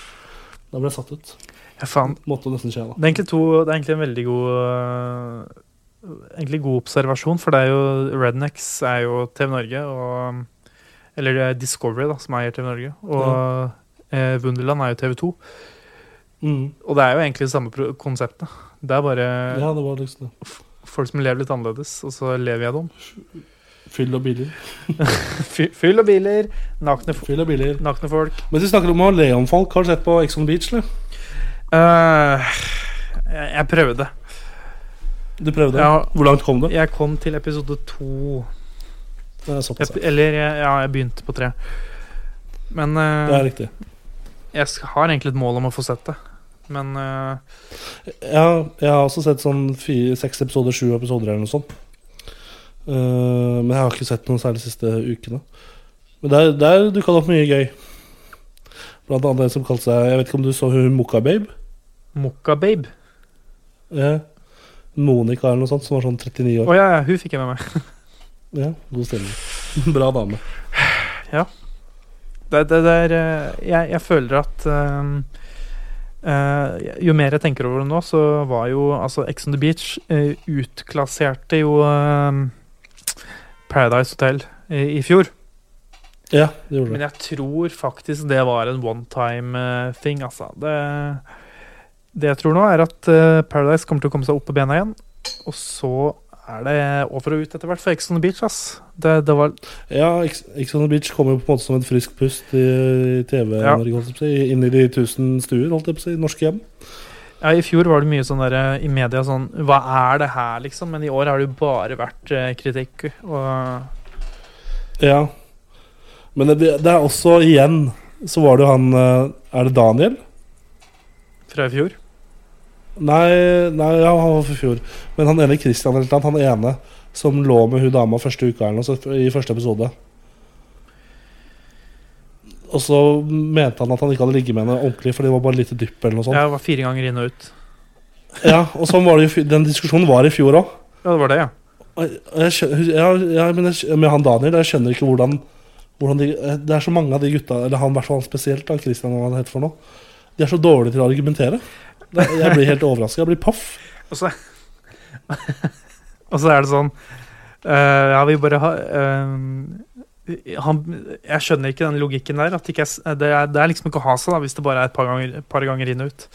Da ble jeg satt ut. ja faen. Måtte nesten skje, da. Det er egentlig, to, det er egentlig en veldig god Egentlig god observasjon, for det er jo Rednecks er jo TV Norge, og Eller det er Discovery, da, som eier TV Norge. Og eh, Wunderland er jo TV 2. Mm. Og det er jo egentlig det samme konseptet. Det er bare Ja, det liksom folk som lever litt annerledes, og så lever jeg dem. Fyll og biler. Fy- Fyll og biler, nakne, Fyll og biler. nakne folk. Mens vi snakker om å le om folk, har du sett på Exxon Beach, eller? Uh, jeg, jeg prøvde. Du prøvde? Ja. Hvor langt kom du? Jeg kom til episode to. Såpass. Jeg, eller ja, jeg begynte på tre. Men uh, Det er riktig. jeg har egentlig et mål om å få sett det. Men uh, Ja, jeg har også sett sånn fire, seks episoder, sju episoder eller noe sånt. Uh, men jeg har ikke sett noe særlig de siste ukene. Men der, der dukka det opp mye gøy. Blant annet en som kalte seg Jeg vet ikke om du så hun Mokka Babe? Mokka Babe Ja. Monica eller noe sånt, som var sånn 39 Å år. ja, ja, hun fikk jeg med meg. Ja, God stemning. Bra dame. Det, det, det er, eh, jeg, jeg føler at um, uh, jo mer jeg tenker over det nå, så var jo altså Ex on the Beach uh, utklasserte jo um, Paradise Hotel i, i fjor. Ja, det gjorde Men jeg tror faktisk det var en one time uh, thing, altså. Det, det jeg tror nå, er at eh, Paradise kommer til å komme seg opp på bena igjen. Og så er det over og ut etter hvert for Ex on the Beach, ass. Det, det var Ja, Ex Ex on the Beach kommer jo på en måte som et friskt pust i, i TV-Norge, si. Inn i de tusen stuer, holdt jeg på å si. Norske hjem. Ja, I fjor var det mye sånn der, eh, i media sånn Hva er det her, liksom? Men i år har det jo bare vært eh, kritikk. Og Ja. Men det, det er også igjen så var det jo han eh, Er det Daniel? fra i fjor. Nei, nei ja, han var for fjor. Men han ene Christian eller noe, han ene som lå med hun dama første uka eller noe, i første episode. Og så mente han at han ikke hadde ligget med henne ordentlig, for det var bare litt dypp eller noe sånt. Ja, det var fire ganger inn og ut. Ja, og sånn var det jo, Den diskusjonen var i fjor òg. Ja, det var det, ja. Ja, ja, men jeg, med han Daniel, jeg skjønner ikke hvordan, hvordan de, Det er så mange av de gutta, eller han fall spesielt, han Christian hva han heter for noe, de er så dårlige til å argumentere. Jeg blir helt overraska. Jeg blir paff. Og så Og så er det sånn uh, Ja, vi bare har uh, han, Jeg skjønner ikke den logikken der. Ikke er, det, er, det er liksom ikke å ha seg da, hvis det bare er et par ganger, par ganger inn og ut.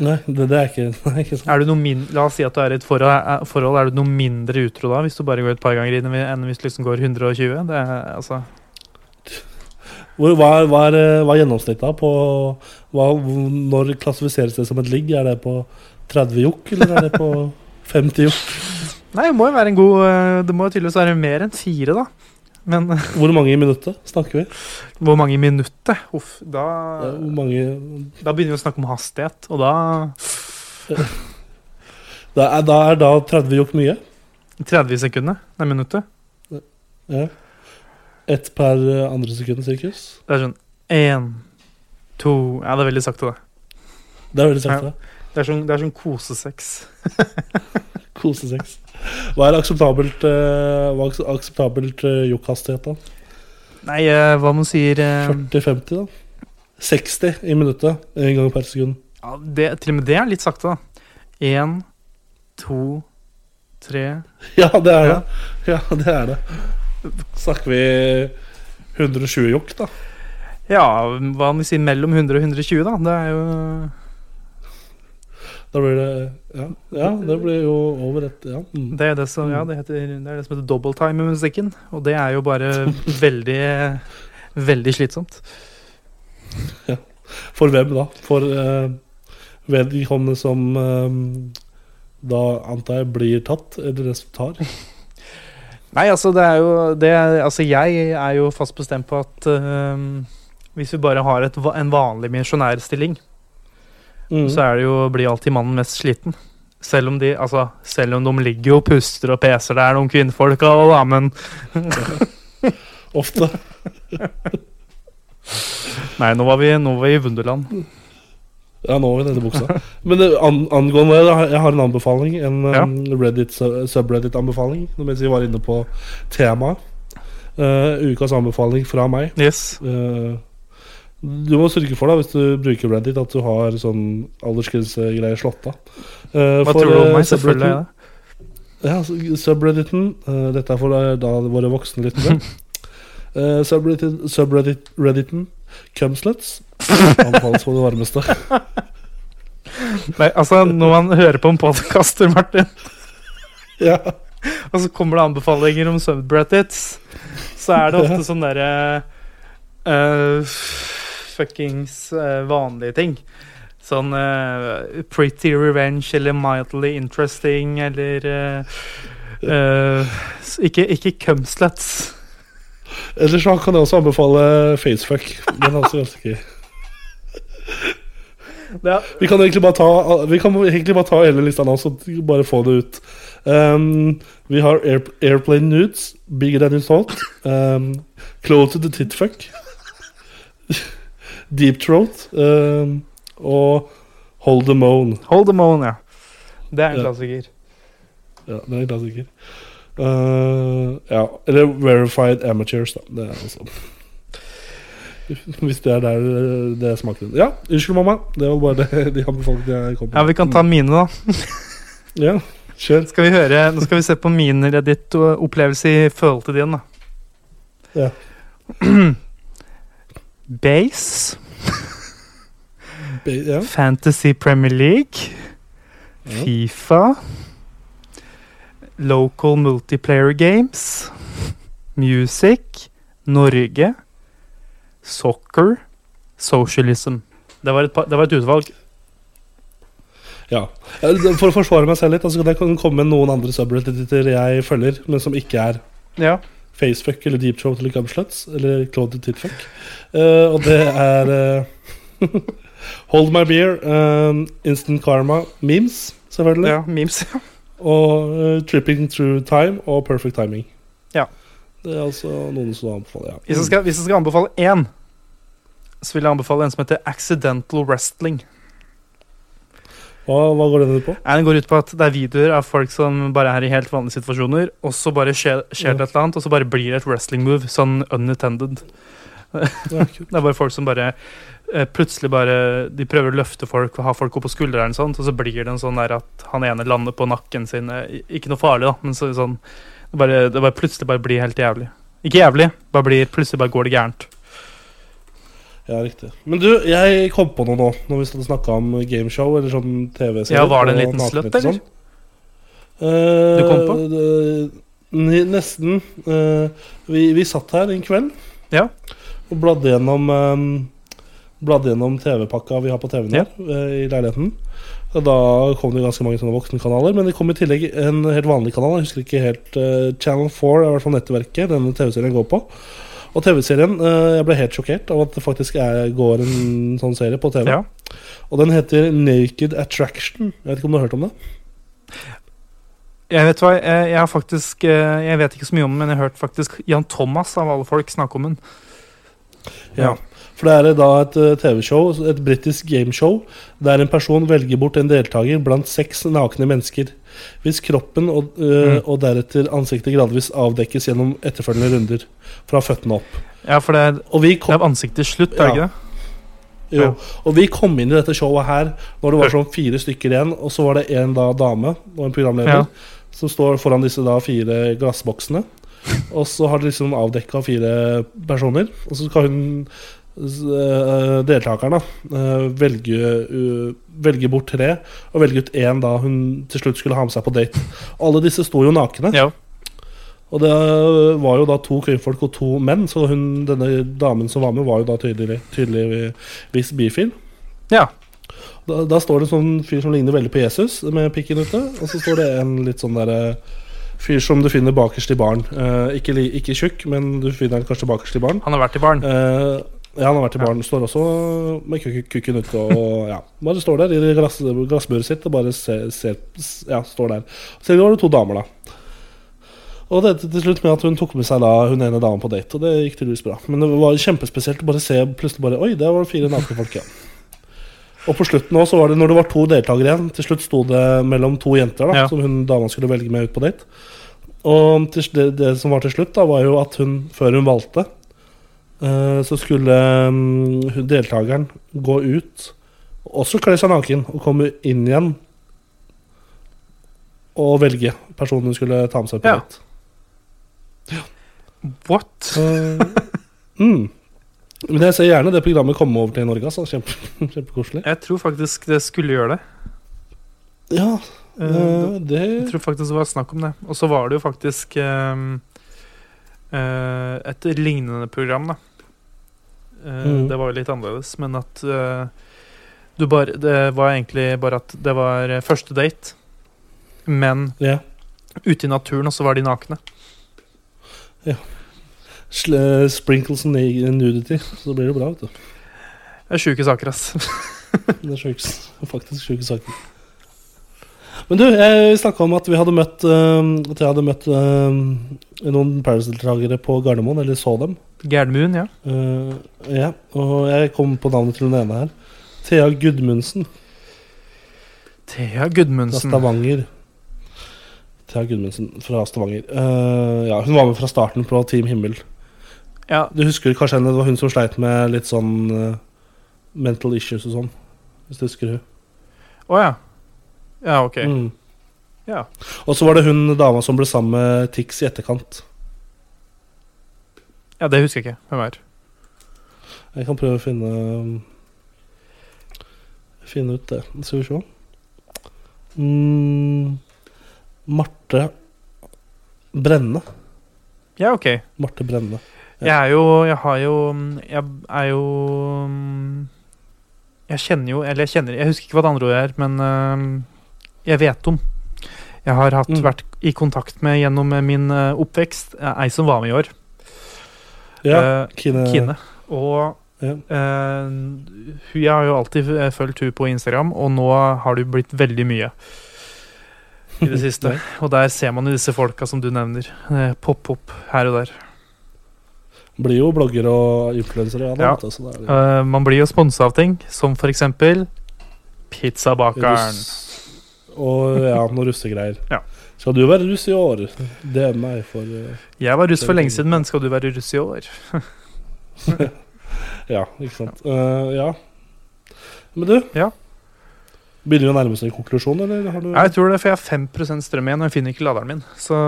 Nei, det, det er ikke, ikke sant. Er du noe min, la oss si at du er i et forhold, er, forhold. Er du noe mindre utro da, hvis du bare går et par ganger inn enn hvis du liksom går 120? Det er, altså, hva, hva, er, eh, hva er gjennomsnittet da på hva, Når klassifiseres det som et ligg? Er det på 30 jokk, eller er det på 50 jokk? Nei, det må jo være en god eh, Det må jo tydeligvis være mer enn fire, da. Men Hvor mange i minuttet snakker vi? hvor mange i minutter? Uff, da, Ja, mange da begynner vi å snakke om hastighet, og da da er, da er da 30 jokk mye? 30 sekunder? Nei, minuttet. Ja. Ett per eh, andre sekund, sirkus? Det er sånn én, to Ja, det er veldig sakte, det. Det er veldig sakte. Det er sånn, det er sånn kosesex. Kosesex. Hva er akseptabelt uh, Hva er akseptabelt uh, jokkhastighet, da? Nei, uh, hva man sier eh, 40-50, da? 60 i minuttet. En gang per sekund. ja, det, Til og med det er litt sakte, da. Én, to, tre Ja, det er det. Ja, det er det. Snakker vi 120 jokk, da? Ja, hva om vi sier mellom 100 og 120, da? Det er jo Da blir det Ja, ja det blir jo over et Ja. Mm. Det er det som, ja, det heter, det er det som heter double time i musikken. Og det er jo bare veldig Veldig slitsomt. For hvem da? For uh, vedkommende som uh, da antar jeg blir tatt, eller det som tar? Nei, altså det er jo det er, Altså jeg er jo fast bestemt på at uh, hvis vi bare har et, en vanlig misjonærstilling, Mm. så er det jo, blir alltid mannen mest sliten. Selv om de altså, selv om de ligger og puster og peser der, noen kvinnfolk, og da, men Ofte. Nei, nå var vi, nå var vi i Wunderland. Ja, nå vi denne buksa. Men an, angående det, jeg har en anbefaling. En Ja. um, Reddit, subreddit-anbefaling. Mens vi var inne på temaet. Uh, ukas anbefaling fra meg. Yes. Uh, du må sørge for, da hvis du bruker Reddit, at du har sånn aldersgrensegreier slått av. Uh, Hva for, tror du om eh, meg? Selvfølgelig er subredditen- det. Ja, subredditen. eh, dette er for da våre voksne lyttere. subredditen subreddit Redditen Cumsluts anbefales på det varmeste. Nei, altså, når man hører på en podkaster, Martin, ja. og så kommer det anbefalinger om subreddits, så er det ofte sånn derre uh, Fuckings uh, vanlige ting. Sånn uh, Pretty Revenge eller Mildly Interesting eller Ikke, ikke Cumsluts. Ellers så kan jeg også anbefale Facefuck. Den er også ganske gøy. Er, Vi kan egentlig bare ta Vi kan egentlig bare ta hele lista nå, så bare få det ut. Um, vi har air, Airplane Nudes, Bigger Than You Thought. Um, Close to the Titfuck. Deep Throat. Um, og Hold the Moan. Hold the moan, ja. Det er en Ja. klassiker. Ja, det er en klassiker. Uh, ja, eller Verified Amateurs, da. Det er også Hvis det er der eh, det smaker. Ja, unnskyld, mamma. Det var bare det de anbefalte jeg kom Ja, vi kan ta mine, da. Ja, kjør. Skal vi høre, Nå skal vi se på min Reddit-opplevelse i forhold til din, da. Ja. Base, Be- Ja. Fantasy Premier League, Ja. Fifa, Local Multiplayer Games, Music, Norge, Soccer, Socialism. Det var et, det var et utvalg. Ja. For å forsvare meg selv litt, altså, det kan komme noen andre subredditer jeg følger, men som ikke er Ja. Facefuck eller Deep Throat eller Gumsluts eller Claude Titfuck. Uh, og det er uh, Hold My Beer, eh, Instant Karma, Memes, selvfølgelig. ja memes. Og eh, Tripping Through Time og Perfect Timing. Ja. Det er altså noen som anbefaler, ja. Hvis jeg skal, hvis jeg skal anbefale én, så vil jeg anbefale en som heter Accidental Wrestling. Hva, hva går den ut på? Den går ut på at det er videoer av folk som bare er i helt vanlige situasjoner, og så bare skjer, skjer det et eller annet, og så bare blir det et wrestling move, sånn unattended. Ja. Det er bare folk som bare eh, plutselig bare De prøver å løfte folk og ha folk opp på skuldrene, sånt, og så blir det en sånn der at han ene lander på nakken sin. eh, Ikke noe farlig, da, men så, sånn det bare, det bare plutselig bare blir helt jævlig. Ikke jævlig, bare blir, plutselig bare går det gærent. Ja, riktig. Men du, jeg kom på noe nå, når vi snakka om gameshow eller sånn TV-serie. Ja, var det en liten sløtt, eller? sånn. Eh, Du kom på? Uh, nesten. Uh, vi, vi satt her en kveld Ja. og bladde gjennom um, Bladde gjennom TV-pakka vi har på TV-en Ja. her eh, i leiligheten. Da kom det ganske mange sånne voksenkanaler, men det kom i tillegg en helt vanlig kanal. Jeg husker ikke helt uh, Channel 4 er i hvert fall nettverket denne TV-serien går på. Og TV-serien uh, Jeg ble helt sjokkert av at det faktisk er, går en sånn serie på TV. Ja. Og den heter Naked Attraction. Jeg vet ikke om du har hørt om det? Jeg vet hva, jeg, jeg har faktisk eh, Jeg vet ikke så mye om den, men jeg har hørt faktisk Jan Thomas av alle folk snakke om den. Ja. For det er da et eh, TV-show, et britisk gameshow, der en person velger bort en deltaker blant seks nakne mennesker. Hvis kroppen og, øh, Mm. og deretter ansiktet gradvis avdekkes gjennom etterfølgende runder. Fra føttene opp. Ja, for det er, Og vi det er ansiktet slutt, er det ikke det? jo, og vi kom inn i dette showet her når det var sånn fire stykker igjen, og så var det en da dame og en programleder Ja. som står foran disse da fire glassboksene. Og så har de liksom avdekka fire personer, og så skal hun eh, deltakeren da eh, velge, velge bort tre, og velge ut én da hun til slutt skulle ha med seg på date. Alle disse sto jo nakne. Ja. Og det var jo da to kvinnfolk og to menn, så hun, denne damen som var med, var jo da tydelig, tydeligvis bifil. ja. Da, da står det en sånn fyr som ligner veldig på Jesus, med pikken ute. Og så står det en litt sånn derre fyr som du finner bakerst i baren. Eh, ikke, ikke tjukk, men du finner han kanskje bakerst i baren. Han har vært i baren. Eh, ja, han har vært i baren. Står også med kukken ute og ja. Bare står der i glass, glassburet sitt og bare ser, ser Ja, står der. Så var det to damer, da. Og det endte til slutt med at hun tok med seg da hun ene damen på date, og det gikk tydeligvis bra. Men det var kjempespesielt å bare se plutselig bare Oi, der var det fire nakne folk, ja. Og på slutten også, så var det når det var to deltakere igjen Til slutt sto det mellom to jenter da Ja. som hun dama skulle velge med ut på date. Og det, det som var til slutt, da var jo at hun, før hun valgte, så skulle mm, deltakeren gå ut, også kle seg naken, og komme inn igjen og velge personen hun skulle ta med seg på Ja. date. What? mm. Men jeg ser gjerne det programmet komme over til Norge. Altså. Kjempe, kjempekoselig. Jeg tror faktisk det skulle gjøre det. Ja, Eh, eh, det Jeg tror faktisk det var snakk om det. Og så var det jo faktisk um, uh, et lignende program, da. Eh, Mhm. Det var jo litt annerledes, men at eh, du bare Det var egentlig bare at det var eh, første date, men yeah. ute i naturen, og så var de nakne. Sl- Sprinkles and nudity. Så blir det bra, vet du. Det er sjuke saker, ass. Det er sjukt. Faktisk sjuke saker. Men du, jeg snakka om at vi hadde møtt eh, At jeg hadde møtt eh, noen Paradise-deltakere på Gardermoen, eller så dem. Gardermoen, ja. Uh, ja, og jeg kom på navnet til den ene her. Thea Gudmundsen Thea Gudmundsen. fra Stavanger. Thea Gudmundsen fra Stavanger. Uh, ja, hun var med fra starten på Team Himmel. Ja, Du husker kanskje henne, det var hun som sleit med litt sånn uh, mental issues og sånn. Hvis du husker hun. Å ja. Ja, ok. Mm. Ja. Og så var det hun dama som ble sammen med Tix i etterkant. ja, det husker jeg ikke. Hvem er Jeg kan prøve å finne Finne ut det. Skal vi se. Mm, Marte Brenne. Ja, ok. Marte Brenne. Ja. Jeg er jo Jeg har jo Jeg er jo Jeg kjenner jo Eller jeg kjenner Jeg husker ikke hva det andre ordet er, men øhm, jeg vet om. Jeg har hatt, Mm. vært i kontakt med gjennom min øh, oppvekst eh, ei som var med i år. Ja, uh, Kine. Kine. Og Ja. Uh, jeg har jo alltid eh, fulgt hun på Instagram, og nå har det blitt veldig mye i det siste. Og der ser man jo disse folka som du nevner. Uh, Pop-opp her og der. Blir jo blogger og influensere, ja. Ja. Eh, man blir jo sponsa av ting, som for eksempel Pizzabakeren. Russ. Og ja, noen russegreier. Ja. Skal du være russ i år? DM meg for uh, Jeg var russ for lenge siden, men skal du være russ i år? Ja, ikke sant. Uh, ja. Men du? Ja. Begynner vi å nærme oss en konklusjon, eller har du Jeg tror det, for jeg har 5 strøm igjen, og jeg finner ikke laderen min. Så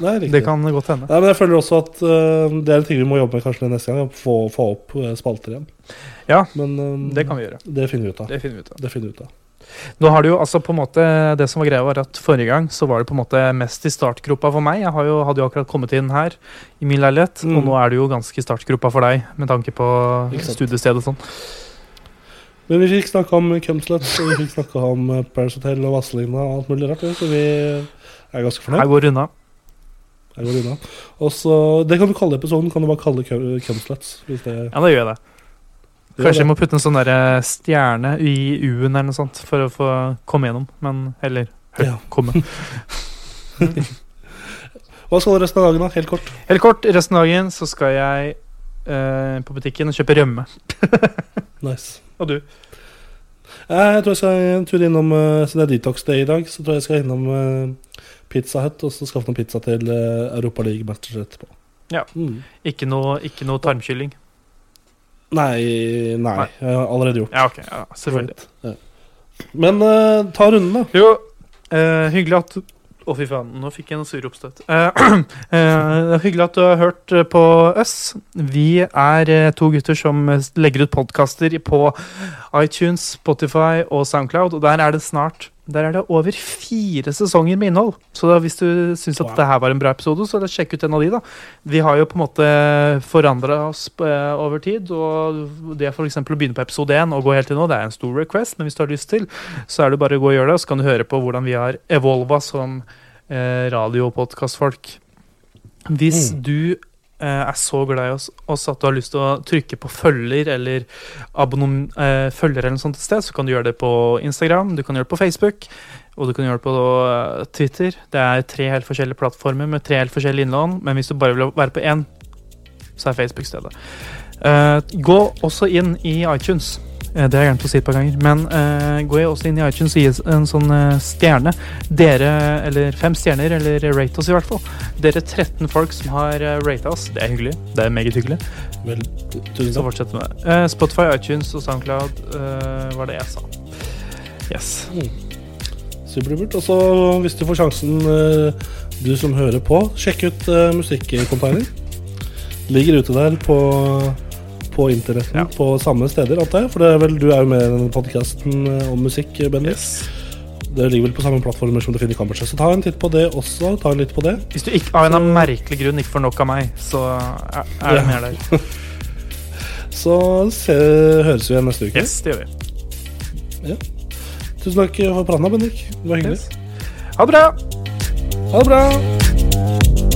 Nei, det kan godt hende. Nei, men jeg føler også at uh, det er en ting vi må jobbe med kanskje neste gang. Få, få opp spalter igjen. Ja, Men um, det kan vi gjøre. Det finner vi ut av. Det finner vi ut av. Nå har du jo altså på en måte Det som var greia, var at forrige gang så var det på en måte mest i startgropa for meg. Jeg har jo, hadde jo akkurat kommet inn her i min leilighet, Mm. og nå er det jo ganske i startgropa for deg, med tanke på studiested og sånn. Men vi fikk snakka om Kemslett, og vi fikk snakka om eh, Paris Hotel og Vazelina og alt mulig rart, så vi er ganske fornøyd. Jeg går unna. Jeg går unna. Og så, Det kan du kalle episoden. Kan du bare kalle det, Ja, da gjør jeg det. Kanskje jeg må putte en sånn der stjerne i U-en eller noe sånt for å få komme gjennom, men Eller hø, Ja. komme. Hva skal du resten av dagen, da? Helt kort. Helt kort, resten av dagen så skal jeg eh, på butikken og kjøpe rømme. Nice. Og du? Eh, Jeg tror jeg skal en tur innom eh, Siden det er detox day i dag, så tror jeg jeg skal innom eh, Pizza Hut og så skaffe noen pizza til eh, Europa League-matcher etterpå. Ja. Mm. Ikke noe, ikke noe tarmkylling? Nei, nei, Nei. Jeg har allerede gjort Ja, ok. Ja, selvfølgelig. Ja. Men uh, ta runden, da. Jo, uh, hyggelig at Å, Å, fy faen, nå fikk jeg noe sure oppstøt. Eh, eh, hyggelig at du har hørt eh, på oss. Vi er to gutter som legger ut podkaster på iTunes, Spotify og Soundcloud, og der er det snart der er det over fire sesonger med innhold. Så da, hvis du syns at Wow. det her var en bra episode, så sjekk ut en av de, da. Vi har jo på en måte forandra oss eh, over tid, og det for eksempel å begynne på episode én og gå helt til nå, det er en stor request, men hvis du har lyst til, så er det bare å gå og gjøre det, og så kan du høre på hvordan vi har evolva som eh, radio- og podkastfolk. Hvis Mm. du er så glad i oss at du har lyst til å trykke på følger eller abonnom, eh, følger eller noe sånt et sted, så kan du gjøre det på Instagram, du kan gjøre det på Facebook, og du kan gjøre det på uh, Twitter. Det er tre helt forskjellige plattformer med tre helt forskjellige innlån, men hvis du bare vil være på én, så er Facebook stedet. Eh, gå også inn i iTunes. Eh, Det har jeg glemt å si et par ganger. Men eh, gå også inn i iTunes og gi en sånn uh, stjerne. Dere, eller fem stjerner, eller rate oss i hvert fall. Dere 13 folk som har uh, rata oss. Det er hyggelig. Det er meget hyggelig. Vel, tusen Så fortsett med det. Eh, Spotify, iTunes og Soundcloud var det jeg sa. Yes. Supert. Og så, hvis du får sjansen, du som hører på, sjekk ut uh, Musikkompagner. Ligger ute der på, på internetten Ja. på samme steder, antar jeg. For det er vel, du er jo med i denne podkasten om musikk, Bendik. yes. Det ligger vel på samme plattformer som du finner Kammerset. Så ta en titt på det også. Ta en litt på det. Hvis du ikke, av en av merkelig grunn ikke får nok av meg, så er, er det Ja. mer der. Så se, høres vi igjen neste uke. Yes, det gjør vi. Tusen takk for praten, Bendik. Det var hyggelig. Yes. Ha det bra! Ha det bra!